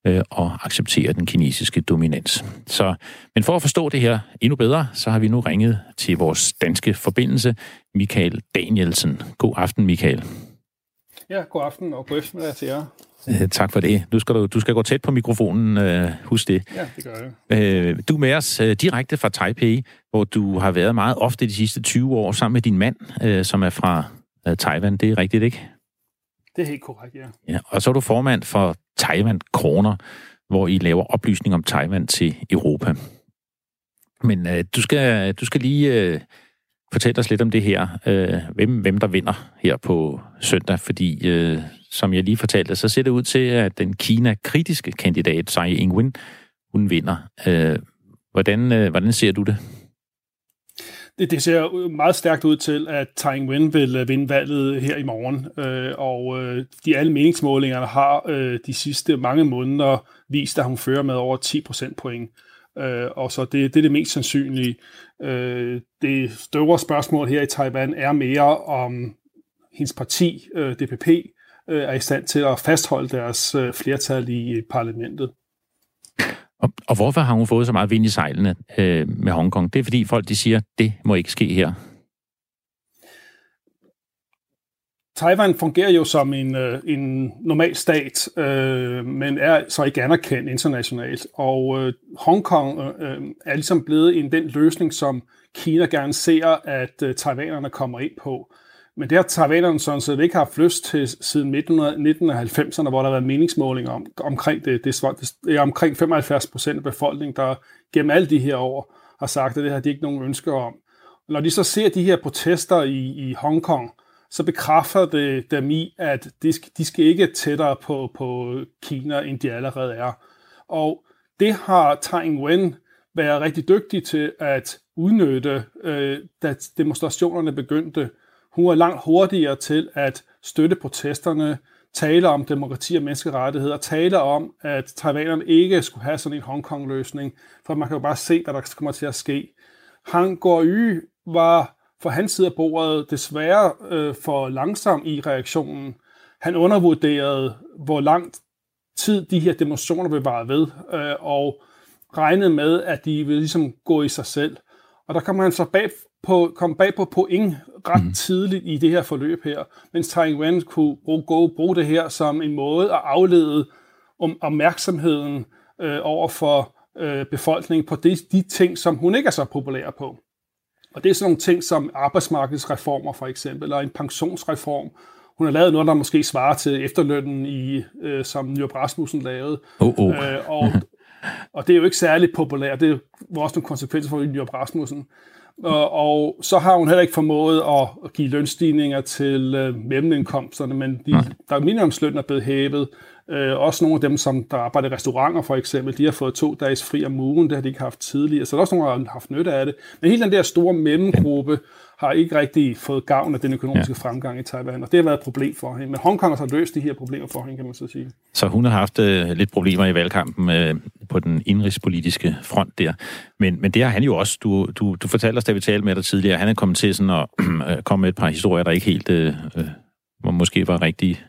øh, og acceptere den kinesiske dominans. Så, men for at forstå det her endnu bedre, så har vi nu ringet til vores danske forbindelse, Michael Danielsen. God aften, Michael. Ja, god aften og god eftermiddag til jer. Øh, tak for det. Nu skal du, du skal gå tæt på mikrofonen, øh, husk det. Ja, det gør jeg. Øh, du er med os øh, direkte fra Taipei, hvor du har været meget ofte de sidste 20 år sammen med din mand, øh, som er fra øh, Taiwan. Det er rigtigt, ikke? Det er helt korrekt, ja. ja. Og så er du formand for Taiwan Kroner, hvor I laver oplysning om Taiwan til Europa. Men øh, du, skal, du skal lige øh, fortælle os lidt om det her. Øh, hvem, hvem der vinder her på søndag, fordi øh, som jeg lige fortalte, så ser det ud til, at den Kina-kritiske kandidat, Tsai Ing-wen, hun vinder. Øh, hvordan, øh, hvordan ser du det? Det, det ser meget stærkt ud til, at Tsai Ing-wen vil øh, vinde valget her i morgen. Øh, og øh, de alle meningsmålingerne har øh, de sidste mange måneder vist, at hun fører med over 10 procentpoint. Øh, og så det, det er det mest sandsynlige. Øh, det større spørgsmål her i Taiwan er mere om hendes parti, øh, DPP, øh, er i stand til at fastholde deres øh, flertal i øh, parlamentet. Og, og hvorfor har hun fået så meget vind i sejlene øh, med Hongkong? Det er fordi folk de siger, det må ikke ske her. Taiwan fungerer jo som en, øh, en normal stat, øh, men er så ikke anerkendt internationalt. Og øh, Hongkong øh, øh, er ligesom blevet en den løsning, som Kina gerne ser, at øh, taiwanerne kommer ind på. Men det har taiwanerne sådan set ikke haft lyst til siden 1990'erne, hvor der har været meningsmålinger om, omkring det. Det, det er omkring 75 procent af befolkningen, der gennem alle de her år har sagt, at det har de ikke nogen ønsker om. Når de så ser de her protester i, i Hongkong, så bekræfter det dem i, at de, de skal ikke tættere på, på Kina, end de allerede er. Og det har Tsai Ing-wen været rigtig dygtig til at udnytte, øh, da demonstrationerne begyndte. Hun var langt hurtigere til at støtte protesterne, tale om demokrati og menneskerettigheder, tale om, at taiwanerne ikke skulle have sådan en Hongkong-løsning, for man kan jo bare se, hvad der kommer til at ske. Han går y var for hans side af bordet desværre øh, for langsom i reaktionen. Han undervurderede, hvor lang tid de her demonstrationer vil vare ved, øh, og regnede med, at de ville ligesom gå i sig selv. Og der kommer han så bag på, kom bag på point ret mm. tidligt i det her forløb her, mens Taiwan kunne bruge, gå, bruge det her som en måde at aflede om opmærksomheden øh, over for øh, befolkningen på de, de ting, som hun ikke er så populær på. Og det er sådan nogle ting som arbejdsmarkedsreformer for eksempel, eller en pensionsreform. Hun har lavet noget, der måske svarer til efterlønnen, i, øh, som Nyrup Rasmussen lavede. Oh, oh. Øh, og, og det er jo ikke særlig populært. Det var også nogle konsekvenser for Nyrup Rasmussen. Og, og så har hun heller ikke formået at give lønstigninger til øh, mellemindkomsterne, men de, der er minimumsløn er blevet hævet. Øh, også nogle af dem, som der arbejder i restauranter for eksempel, de har fået to dages fri om ugen, det har de ikke haft tidligere, så der er også nogle, der har haft nytte af det. Men hele den der store mellemgruppe har ikke rigtig fået gavn af den økonomiske ja. fremgang i Taiwan, og det har været et problem for hende. Men Hongkong har løst de her problemer for hende, kan man så sige. Så hun har haft øh, lidt problemer i valgkampen øh, på den indrigspolitiske front der. Men, men det har han jo også. Du, du, du fortalte os, da vi talte med dig tidligere, han er kommet til sådan at øh, komme med et par historier, der ikke helt øh, øh, måske var rigtige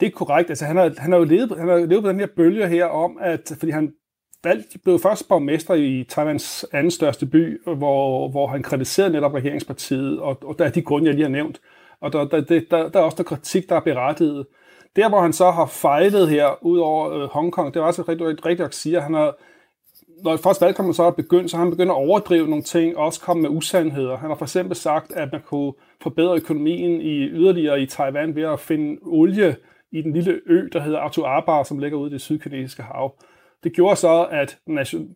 det er korrekt. Altså, han har, han har jo levet, han har levet på den her bølge her om, at fordi han valgt, blev først borgmester i Taiwans anden største by, hvor, hvor han kritiserede netop regeringspartiet, og, og der er de grunde, jeg lige har nævnt. Og der, der, der, der, der er også der kritik, der er berettiget. Der, hvor han så har fejlet her, ud over øh, Hongkong, det var også rigtig, rigtig, rigtig at sige, at han har, når først valgkampen så er begyndt, så har han begyndt at overdrive nogle ting, og også komme med usandheder. Han har for eksempel sagt, at man kunne forbedre økonomien i yderligere i Taiwan ved at finde olie i den lille ø, der hedder Atuabar, som ligger ude i det sydkinesiske hav. Det gjorde så, at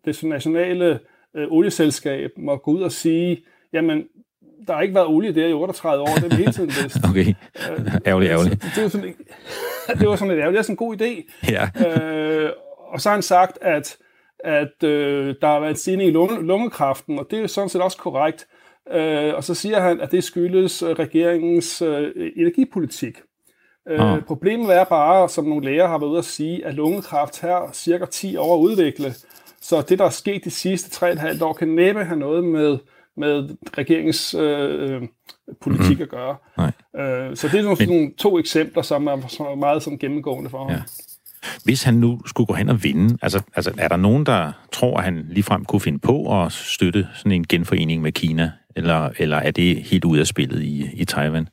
det nationale øh, olieselskab må gå ud og sige, jamen, der har ikke været olie der i 38 år, det er hele tiden vidst. Okay, ærgerligt, ærgerligt. Det, det, var sådan, det var sådan lidt ærgerligt, det er sådan en god idé. Ja. Øh, og så har han sagt, at, at øh, der har været en stigning i lunge, lungekræften, og det er jo sådan set også korrekt. Øh, og så siger han, at det skyldes øh, regeringens øh, energipolitik. Øh. Problemet er bare, som nogle læger har været ude at sige, at lungekræft her cirka 10 år at udvikle. Så det, der er sket de sidste 3,5 år, kan næppe have noget med, med regeringens øh, politik mm. at gøre. Nej. Øh, så det er nogle, Men... nogle to eksempler, som er, som er meget sådan gennemgående for ham. Ja. Hvis han nu skulle gå hen og vinde, altså, altså er der nogen, der tror, at han ligefrem kunne finde på at støtte sådan en genforening med Kina, eller, eller er det helt ud af spillet i, i Taiwan?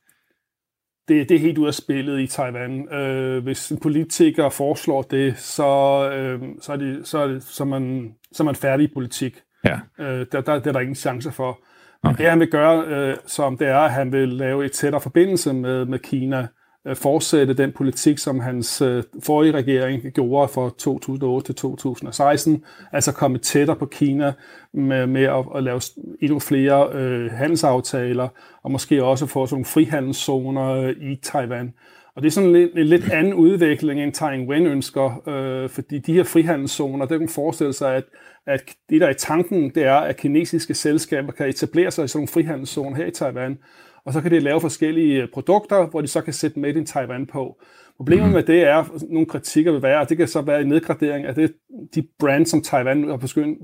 Det, det er helt ud af spillet i Taiwan. Øh, hvis en politiker foreslår det, så, øh, så, er, det, så, er, det, så, er man, så er man færdig i politik. Ja. Øh, der, der, det er der ingen chancer for. Men okay. det han vil gøre, øh, som det er, at han vil lave et tættere forbindelse med, med Kina, Øh, fortsætte den politik, som hans øh, forrige regering gjorde fra 2008 til 2016, altså komme tættere på Kina med, med at, at lave endnu flere øh, handelsaftaler, og måske også få sådan nogle frihandelszoner øh, i Taiwan. Og det er sådan lidt, en lidt anden udvikling, end Taiwan ønsker, øh, fordi de her frihandelszoner, det kan forestille sig, at, at det der er i tanken, det er, at kinesiske selskaber kan etablere sig i sådan nogle frihandelszoner her i Taiwan, og så kan de lave forskellige øh, produkter, hvor de så kan sætte Made in Taiwan på. Problemet mm. med det er, at nogle kritikker vil være, at det kan så være en nedgradering af det, de brands, som Taiwan har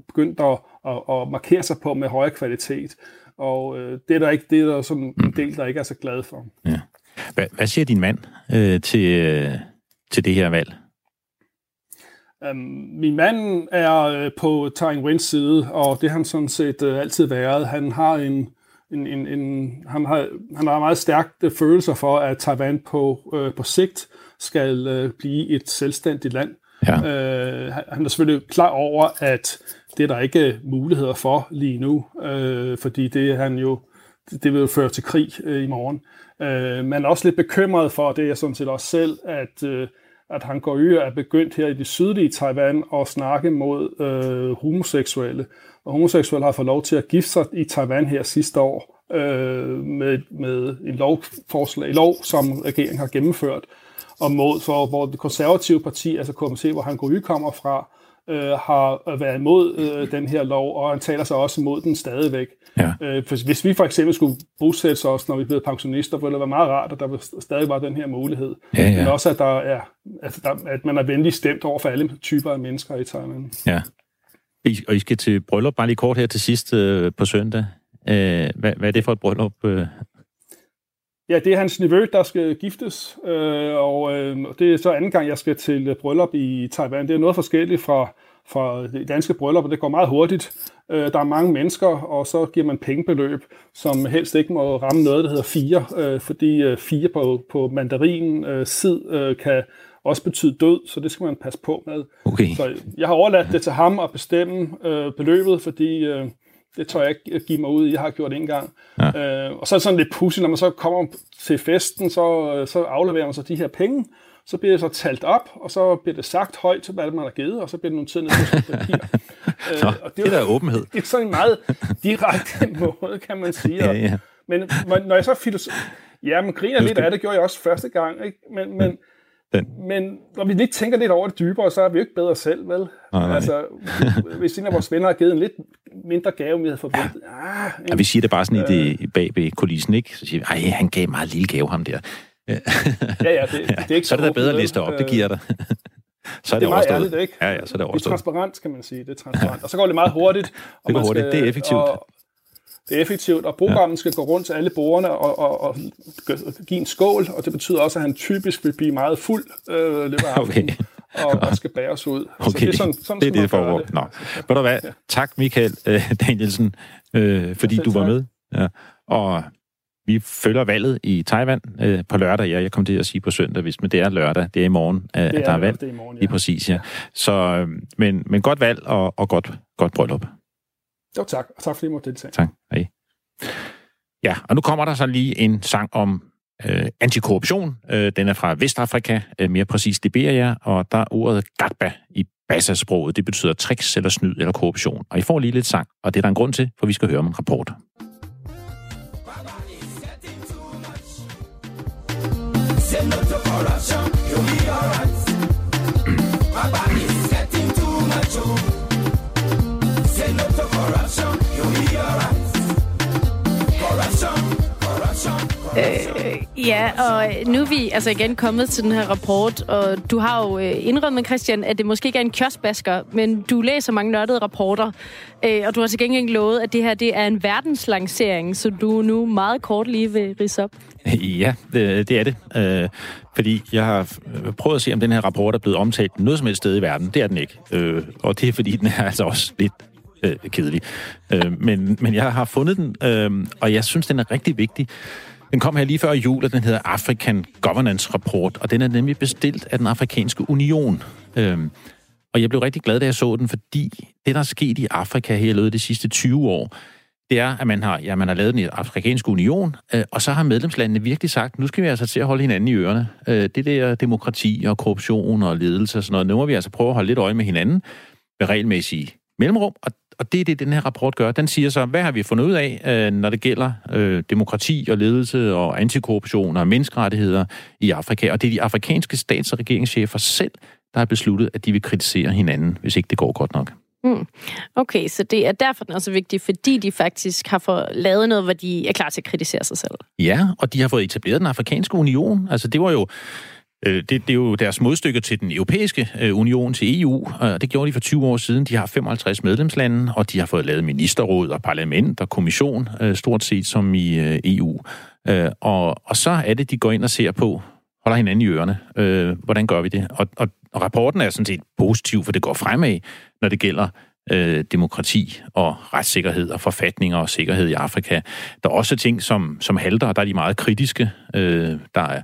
begyndt, at, at, at markere sig på med højere kvalitet. Og øh, det er der ikke, det er der sådan en del, der ikke er så glad for. Ja. Hvad, hvad siger din mand øh, til, øh, til det her valg? Um, min mand er øh, på Taiwan's side, og det har han sådan set øh, altid været. Han har en en, en, en, han, har, han har meget stærkt følelser for, at Taiwan på, øh, på sigt skal øh, blive et selvstændigt land. Ja. Øh, han er selvfølgelig klar over, at det er der ikke muligheder for lige nu, øh, fordi det han jo det vil jo føre til krig øh, i morgen. Øh, man er også lidt bekymret for, det er sådan set også selv, at, øh, at han går ud er begyndt her i det sydlige Taiwan at snakke mod øh, homoseksuelle og homoseksuelle har fået lov til at gifte sig i Taiwan her sidste år øh, med, med en lovforslag, lov, som regeringen har gennemført, og mod, for, hvor det konservative parti, altså KMC, hvor han går kommer fra, øh, har været imod øh, den her lov, og han taler sig også imod den stadigvæk. Ja. Øh, hvis vi for eksempel skulle bosætte os, når vi bliver pensionister, ville det være meget rart, at der stadig var den her mulighed. Ja, ja. Men også, at, der er, at, der, at man er venlig stemt over for alle typer af mennesker i Thailand. Ja. I, og I skal til bryllup, bare lige kort her til sidst øh, på søndag. Øh, hvad, hvad er det for et bryllup? Øh? Ja, det er hans nevø, der skal giftes, øh, og øh, det er så anden gang, jeg skal til øh, bryllup i Taiwan. Det er noget forskelligt fra, fra det danske bryllup, og det går meget hurtigt. Øh, der er mange mennesker, og så giver man pengebeløb, som helst ikke må ramme noget, der hedder fire, øh, fordi øh, fire på, på mandarin øh, sid øh, kan også betyde død, så det skal man passe på med. Okay. Så jeg har overladt det til ham at bestemme øh, beløbet, fordi øh, det tør jeg ikke give mig ud i. Jeg har gjort det en gang. Ja. Øh, og så er det sådan lidt pudsigt, når man så kommer til festen, så, øh, så afleverer man så de her penge, så bliver det så talt op, og så bliver det sagt højt, hvad man har givet, og så bliver det nogle tid ned på papir. Nå, øh, og det, det er der åbenhed. Det er sådan en meget direkte måde, kan man sige. ja, ja. Men når jeg så filosof... Ja, men griner lidt af det, gjorde jeg også første gang. Ikke? Men, men, den. men når vi lige tænker lidt over det dybere, så er vi jo ikke bedre selv, vel? Nej, nej. Altså, hvis en af vores venner har givet en lidt mindre gave, vi havde forventet. Ja. Ah, ja, vi siger det bare sådan øh, i det bag ved kulissen, ikke? Så siger vi, ej, han gav meget lille gave, ham der. ja, ja, det, det er ikke så, så er det da bedre at liste op, det giver dig. så er det, det er meget ærligt, ikke? Ja, ja, så er det overstået. Det er transparent, kan man sige. Det er transparent. Og så går det meget hurtigt. Og det går hurtigt. Skal, det er effektivt. Og, det er effektivt, og programmet ja. skal gå rundt til alle borgerne og, og, og give en skål, og det betyder også, at han typisk vil blive meget fuld øh, løbet af okay. og, og skal bæres ud. Okay. Så det er sådan, sådan det, er det foregår. Nå. Ved du hvad? Ja. Tak, Michael øh, Danielsen, øh, fordi du var med. Ja. Og vi følger valget i Taiwan øh, på lørdag. Ja, jeg kom til at sige på søndag, hvis men det er lørdag. Det er i morgen, øh, at der er valg. Det er i morgen, ja. Lige præcis, ja. Så, øh, men, men godt valg og, og godt, godt bryllup. Jo, tak. Og tak fordi I måtte deltage. Tak. Hej. Ja, og nu kommer der så lige en sang om øh, antikorruption. Øh, den er fra Vestafrika, øh, mere præcis Liberia, og der er ordet gatba i Bassa-sproget. Det betyder tricks eller snyd eller korruption. Og I får lige lidt sang, og det er der en grund til, for vi skal høre om en rapport. Say no to corruption, you'll be alright. My body's getting too much. Øh, ja, og nu er vi altså igen kommet til den her rapport, og du har jo øh, indrømmet, Christian, at det måske ikke er en kioskbasker, men du læser mange nørdede rapporter, øh, og du har til gengæld lovet, at det her det er en verdenslancering, så du nu meget kort lige vil rise op. Ja, det, det er det. Øh, fordi jeg har øh, prøvet at se, om den her rapport er blevet omtalt noget som helst sted i verden. Det er den ikke. Øh, og det er, fordi den er altså også lidt øh, kedelig. Øh, men, men jeg har fundet den, øh, og jeg synes, den er rigtig vigtig. Den kom her lige før jul, og den hedder African Governance Report, og den er nemlig bestilt af den afrikanske union. Øh, og jeg blev rigtig glad, da jeg så den, fordi det, der er sket i Afrika her i løbet de sidste 20 år, det er, at man har, ja, man har lavet den afrikanske union, øh, og så har medlemslandene virkelig sagt, nu skal vi altså til at holde hinanden i ørerne. Øh, det der demokrati og korruption og ledelse og sådan noget, nu må vi altså prøve at holde lidt øje med hinanden med regelmæssige mellemrum, og, og det er det, den her rapport gør. Den siger så, hvad har vi fundet ud af, øh, når det gælder øh, demokrati og ledelse og antikorruption og menneskerettigheder i Afrika, og det er de afrikanske stats- og regeringschefer selv, der har besluttet, at de vil kritisere hinanden, hvis ikke det går godt nok. Mm. Okay, så det er derfor, den er så vigtig, fordi de faktisk har fået lavet noget, hvor de er klar til at kritisere sig selv. Ja, og de har fået etableret den afrikanske union. Altså, det var jo Øh, det, det er jo deres modstykke til den europæiske øh, union, til EU, det gjorde de for 20 år siden. De har 55 medlemslande, og de har fået lavet ministerråd og parlament og kommission, øh, stort set som i EU. Og, og så er det, de går ind og ser på, holder hinanden i ørerne. Hvordan gør vi det? Og, og, og rapporten er sådan set positiv, for det går fremad når det gælder øh, demokrati og retssikkerhed og forfatninger og sikkerhed i Afrika. Der er også ting, som, som halter, og der er de meget kritiske. Øh, der er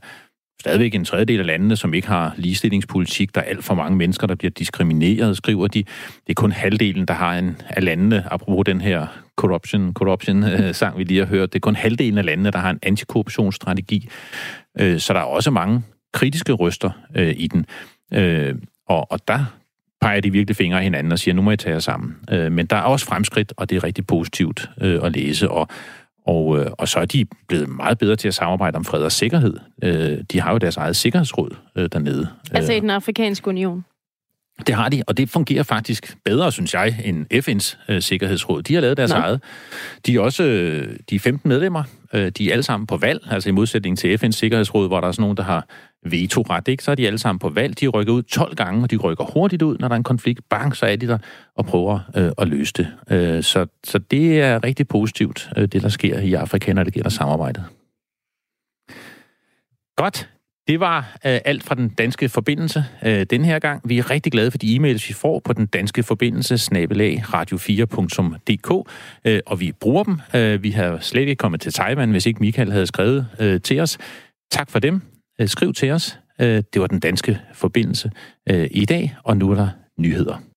stadigvæk en tredjedel af landene, som ikke har ligestillingspolitik. Der er alt for mange mennesker, der bliver diskrimineret, skriver de. Det er kun halvdelen, der har en af landene, apropos den her corruption, corruption øh, sang, vi lige har hørt. Det er kun halvdelen af landene, der har en antikorruptionsstrategi. Øh, så der er også mange kritiske røster øh, i den. Øh, og, og der peger de virkelig fingre af hinanden og siger, nu må I tage jer sammen. Øh, men der er også fremskridt, og det er rigtig positivt øh, at læse, og, og, øh, og så er de blevet meget bedre til at samarbejde om fred og sikkerhed. Øh, de har jo deres eget sikkerhedsråd øh, dernede. Altså i den afrikanske union? Det har de, og det fungerer faktisk bedre, synes jeg, end FN's øh, Sikkerhedsråd. De har lavet deres Nå. eget. De er også øh, de er 15 medlemmer. Øh, de er alle sammen på valg, altså i modsætning til FN's Sikkerhedsråd, hvor der er sådan nogen, der har veto-ret, ikke? så er de alle sammen på valg. De rykker ud 12 gange, og de rykker hurtigt ud, når der er en konflikt. Bang, så er de der og prøver øh, at løse det. Øh, så, så det er rigtig positivt, øh, det der sker i Afrika, når det gælder samarbejdet. Godt. Det var øh, alt fra den danske forbindelse øh, den her gang. Vi er rigtig glade for de e-mails, vi får på den danske forbindelse, snabelag radio4.dk, øh, og vi bruger dem. Øh, vi har slet ikke kommet til Taiwan, hvis ikke Michael havde skrevet øh, til os. Tak for dem. Øh, skriv til os. Øh, det var den danske forbindelse øh, i dag, og nu er der nyheder.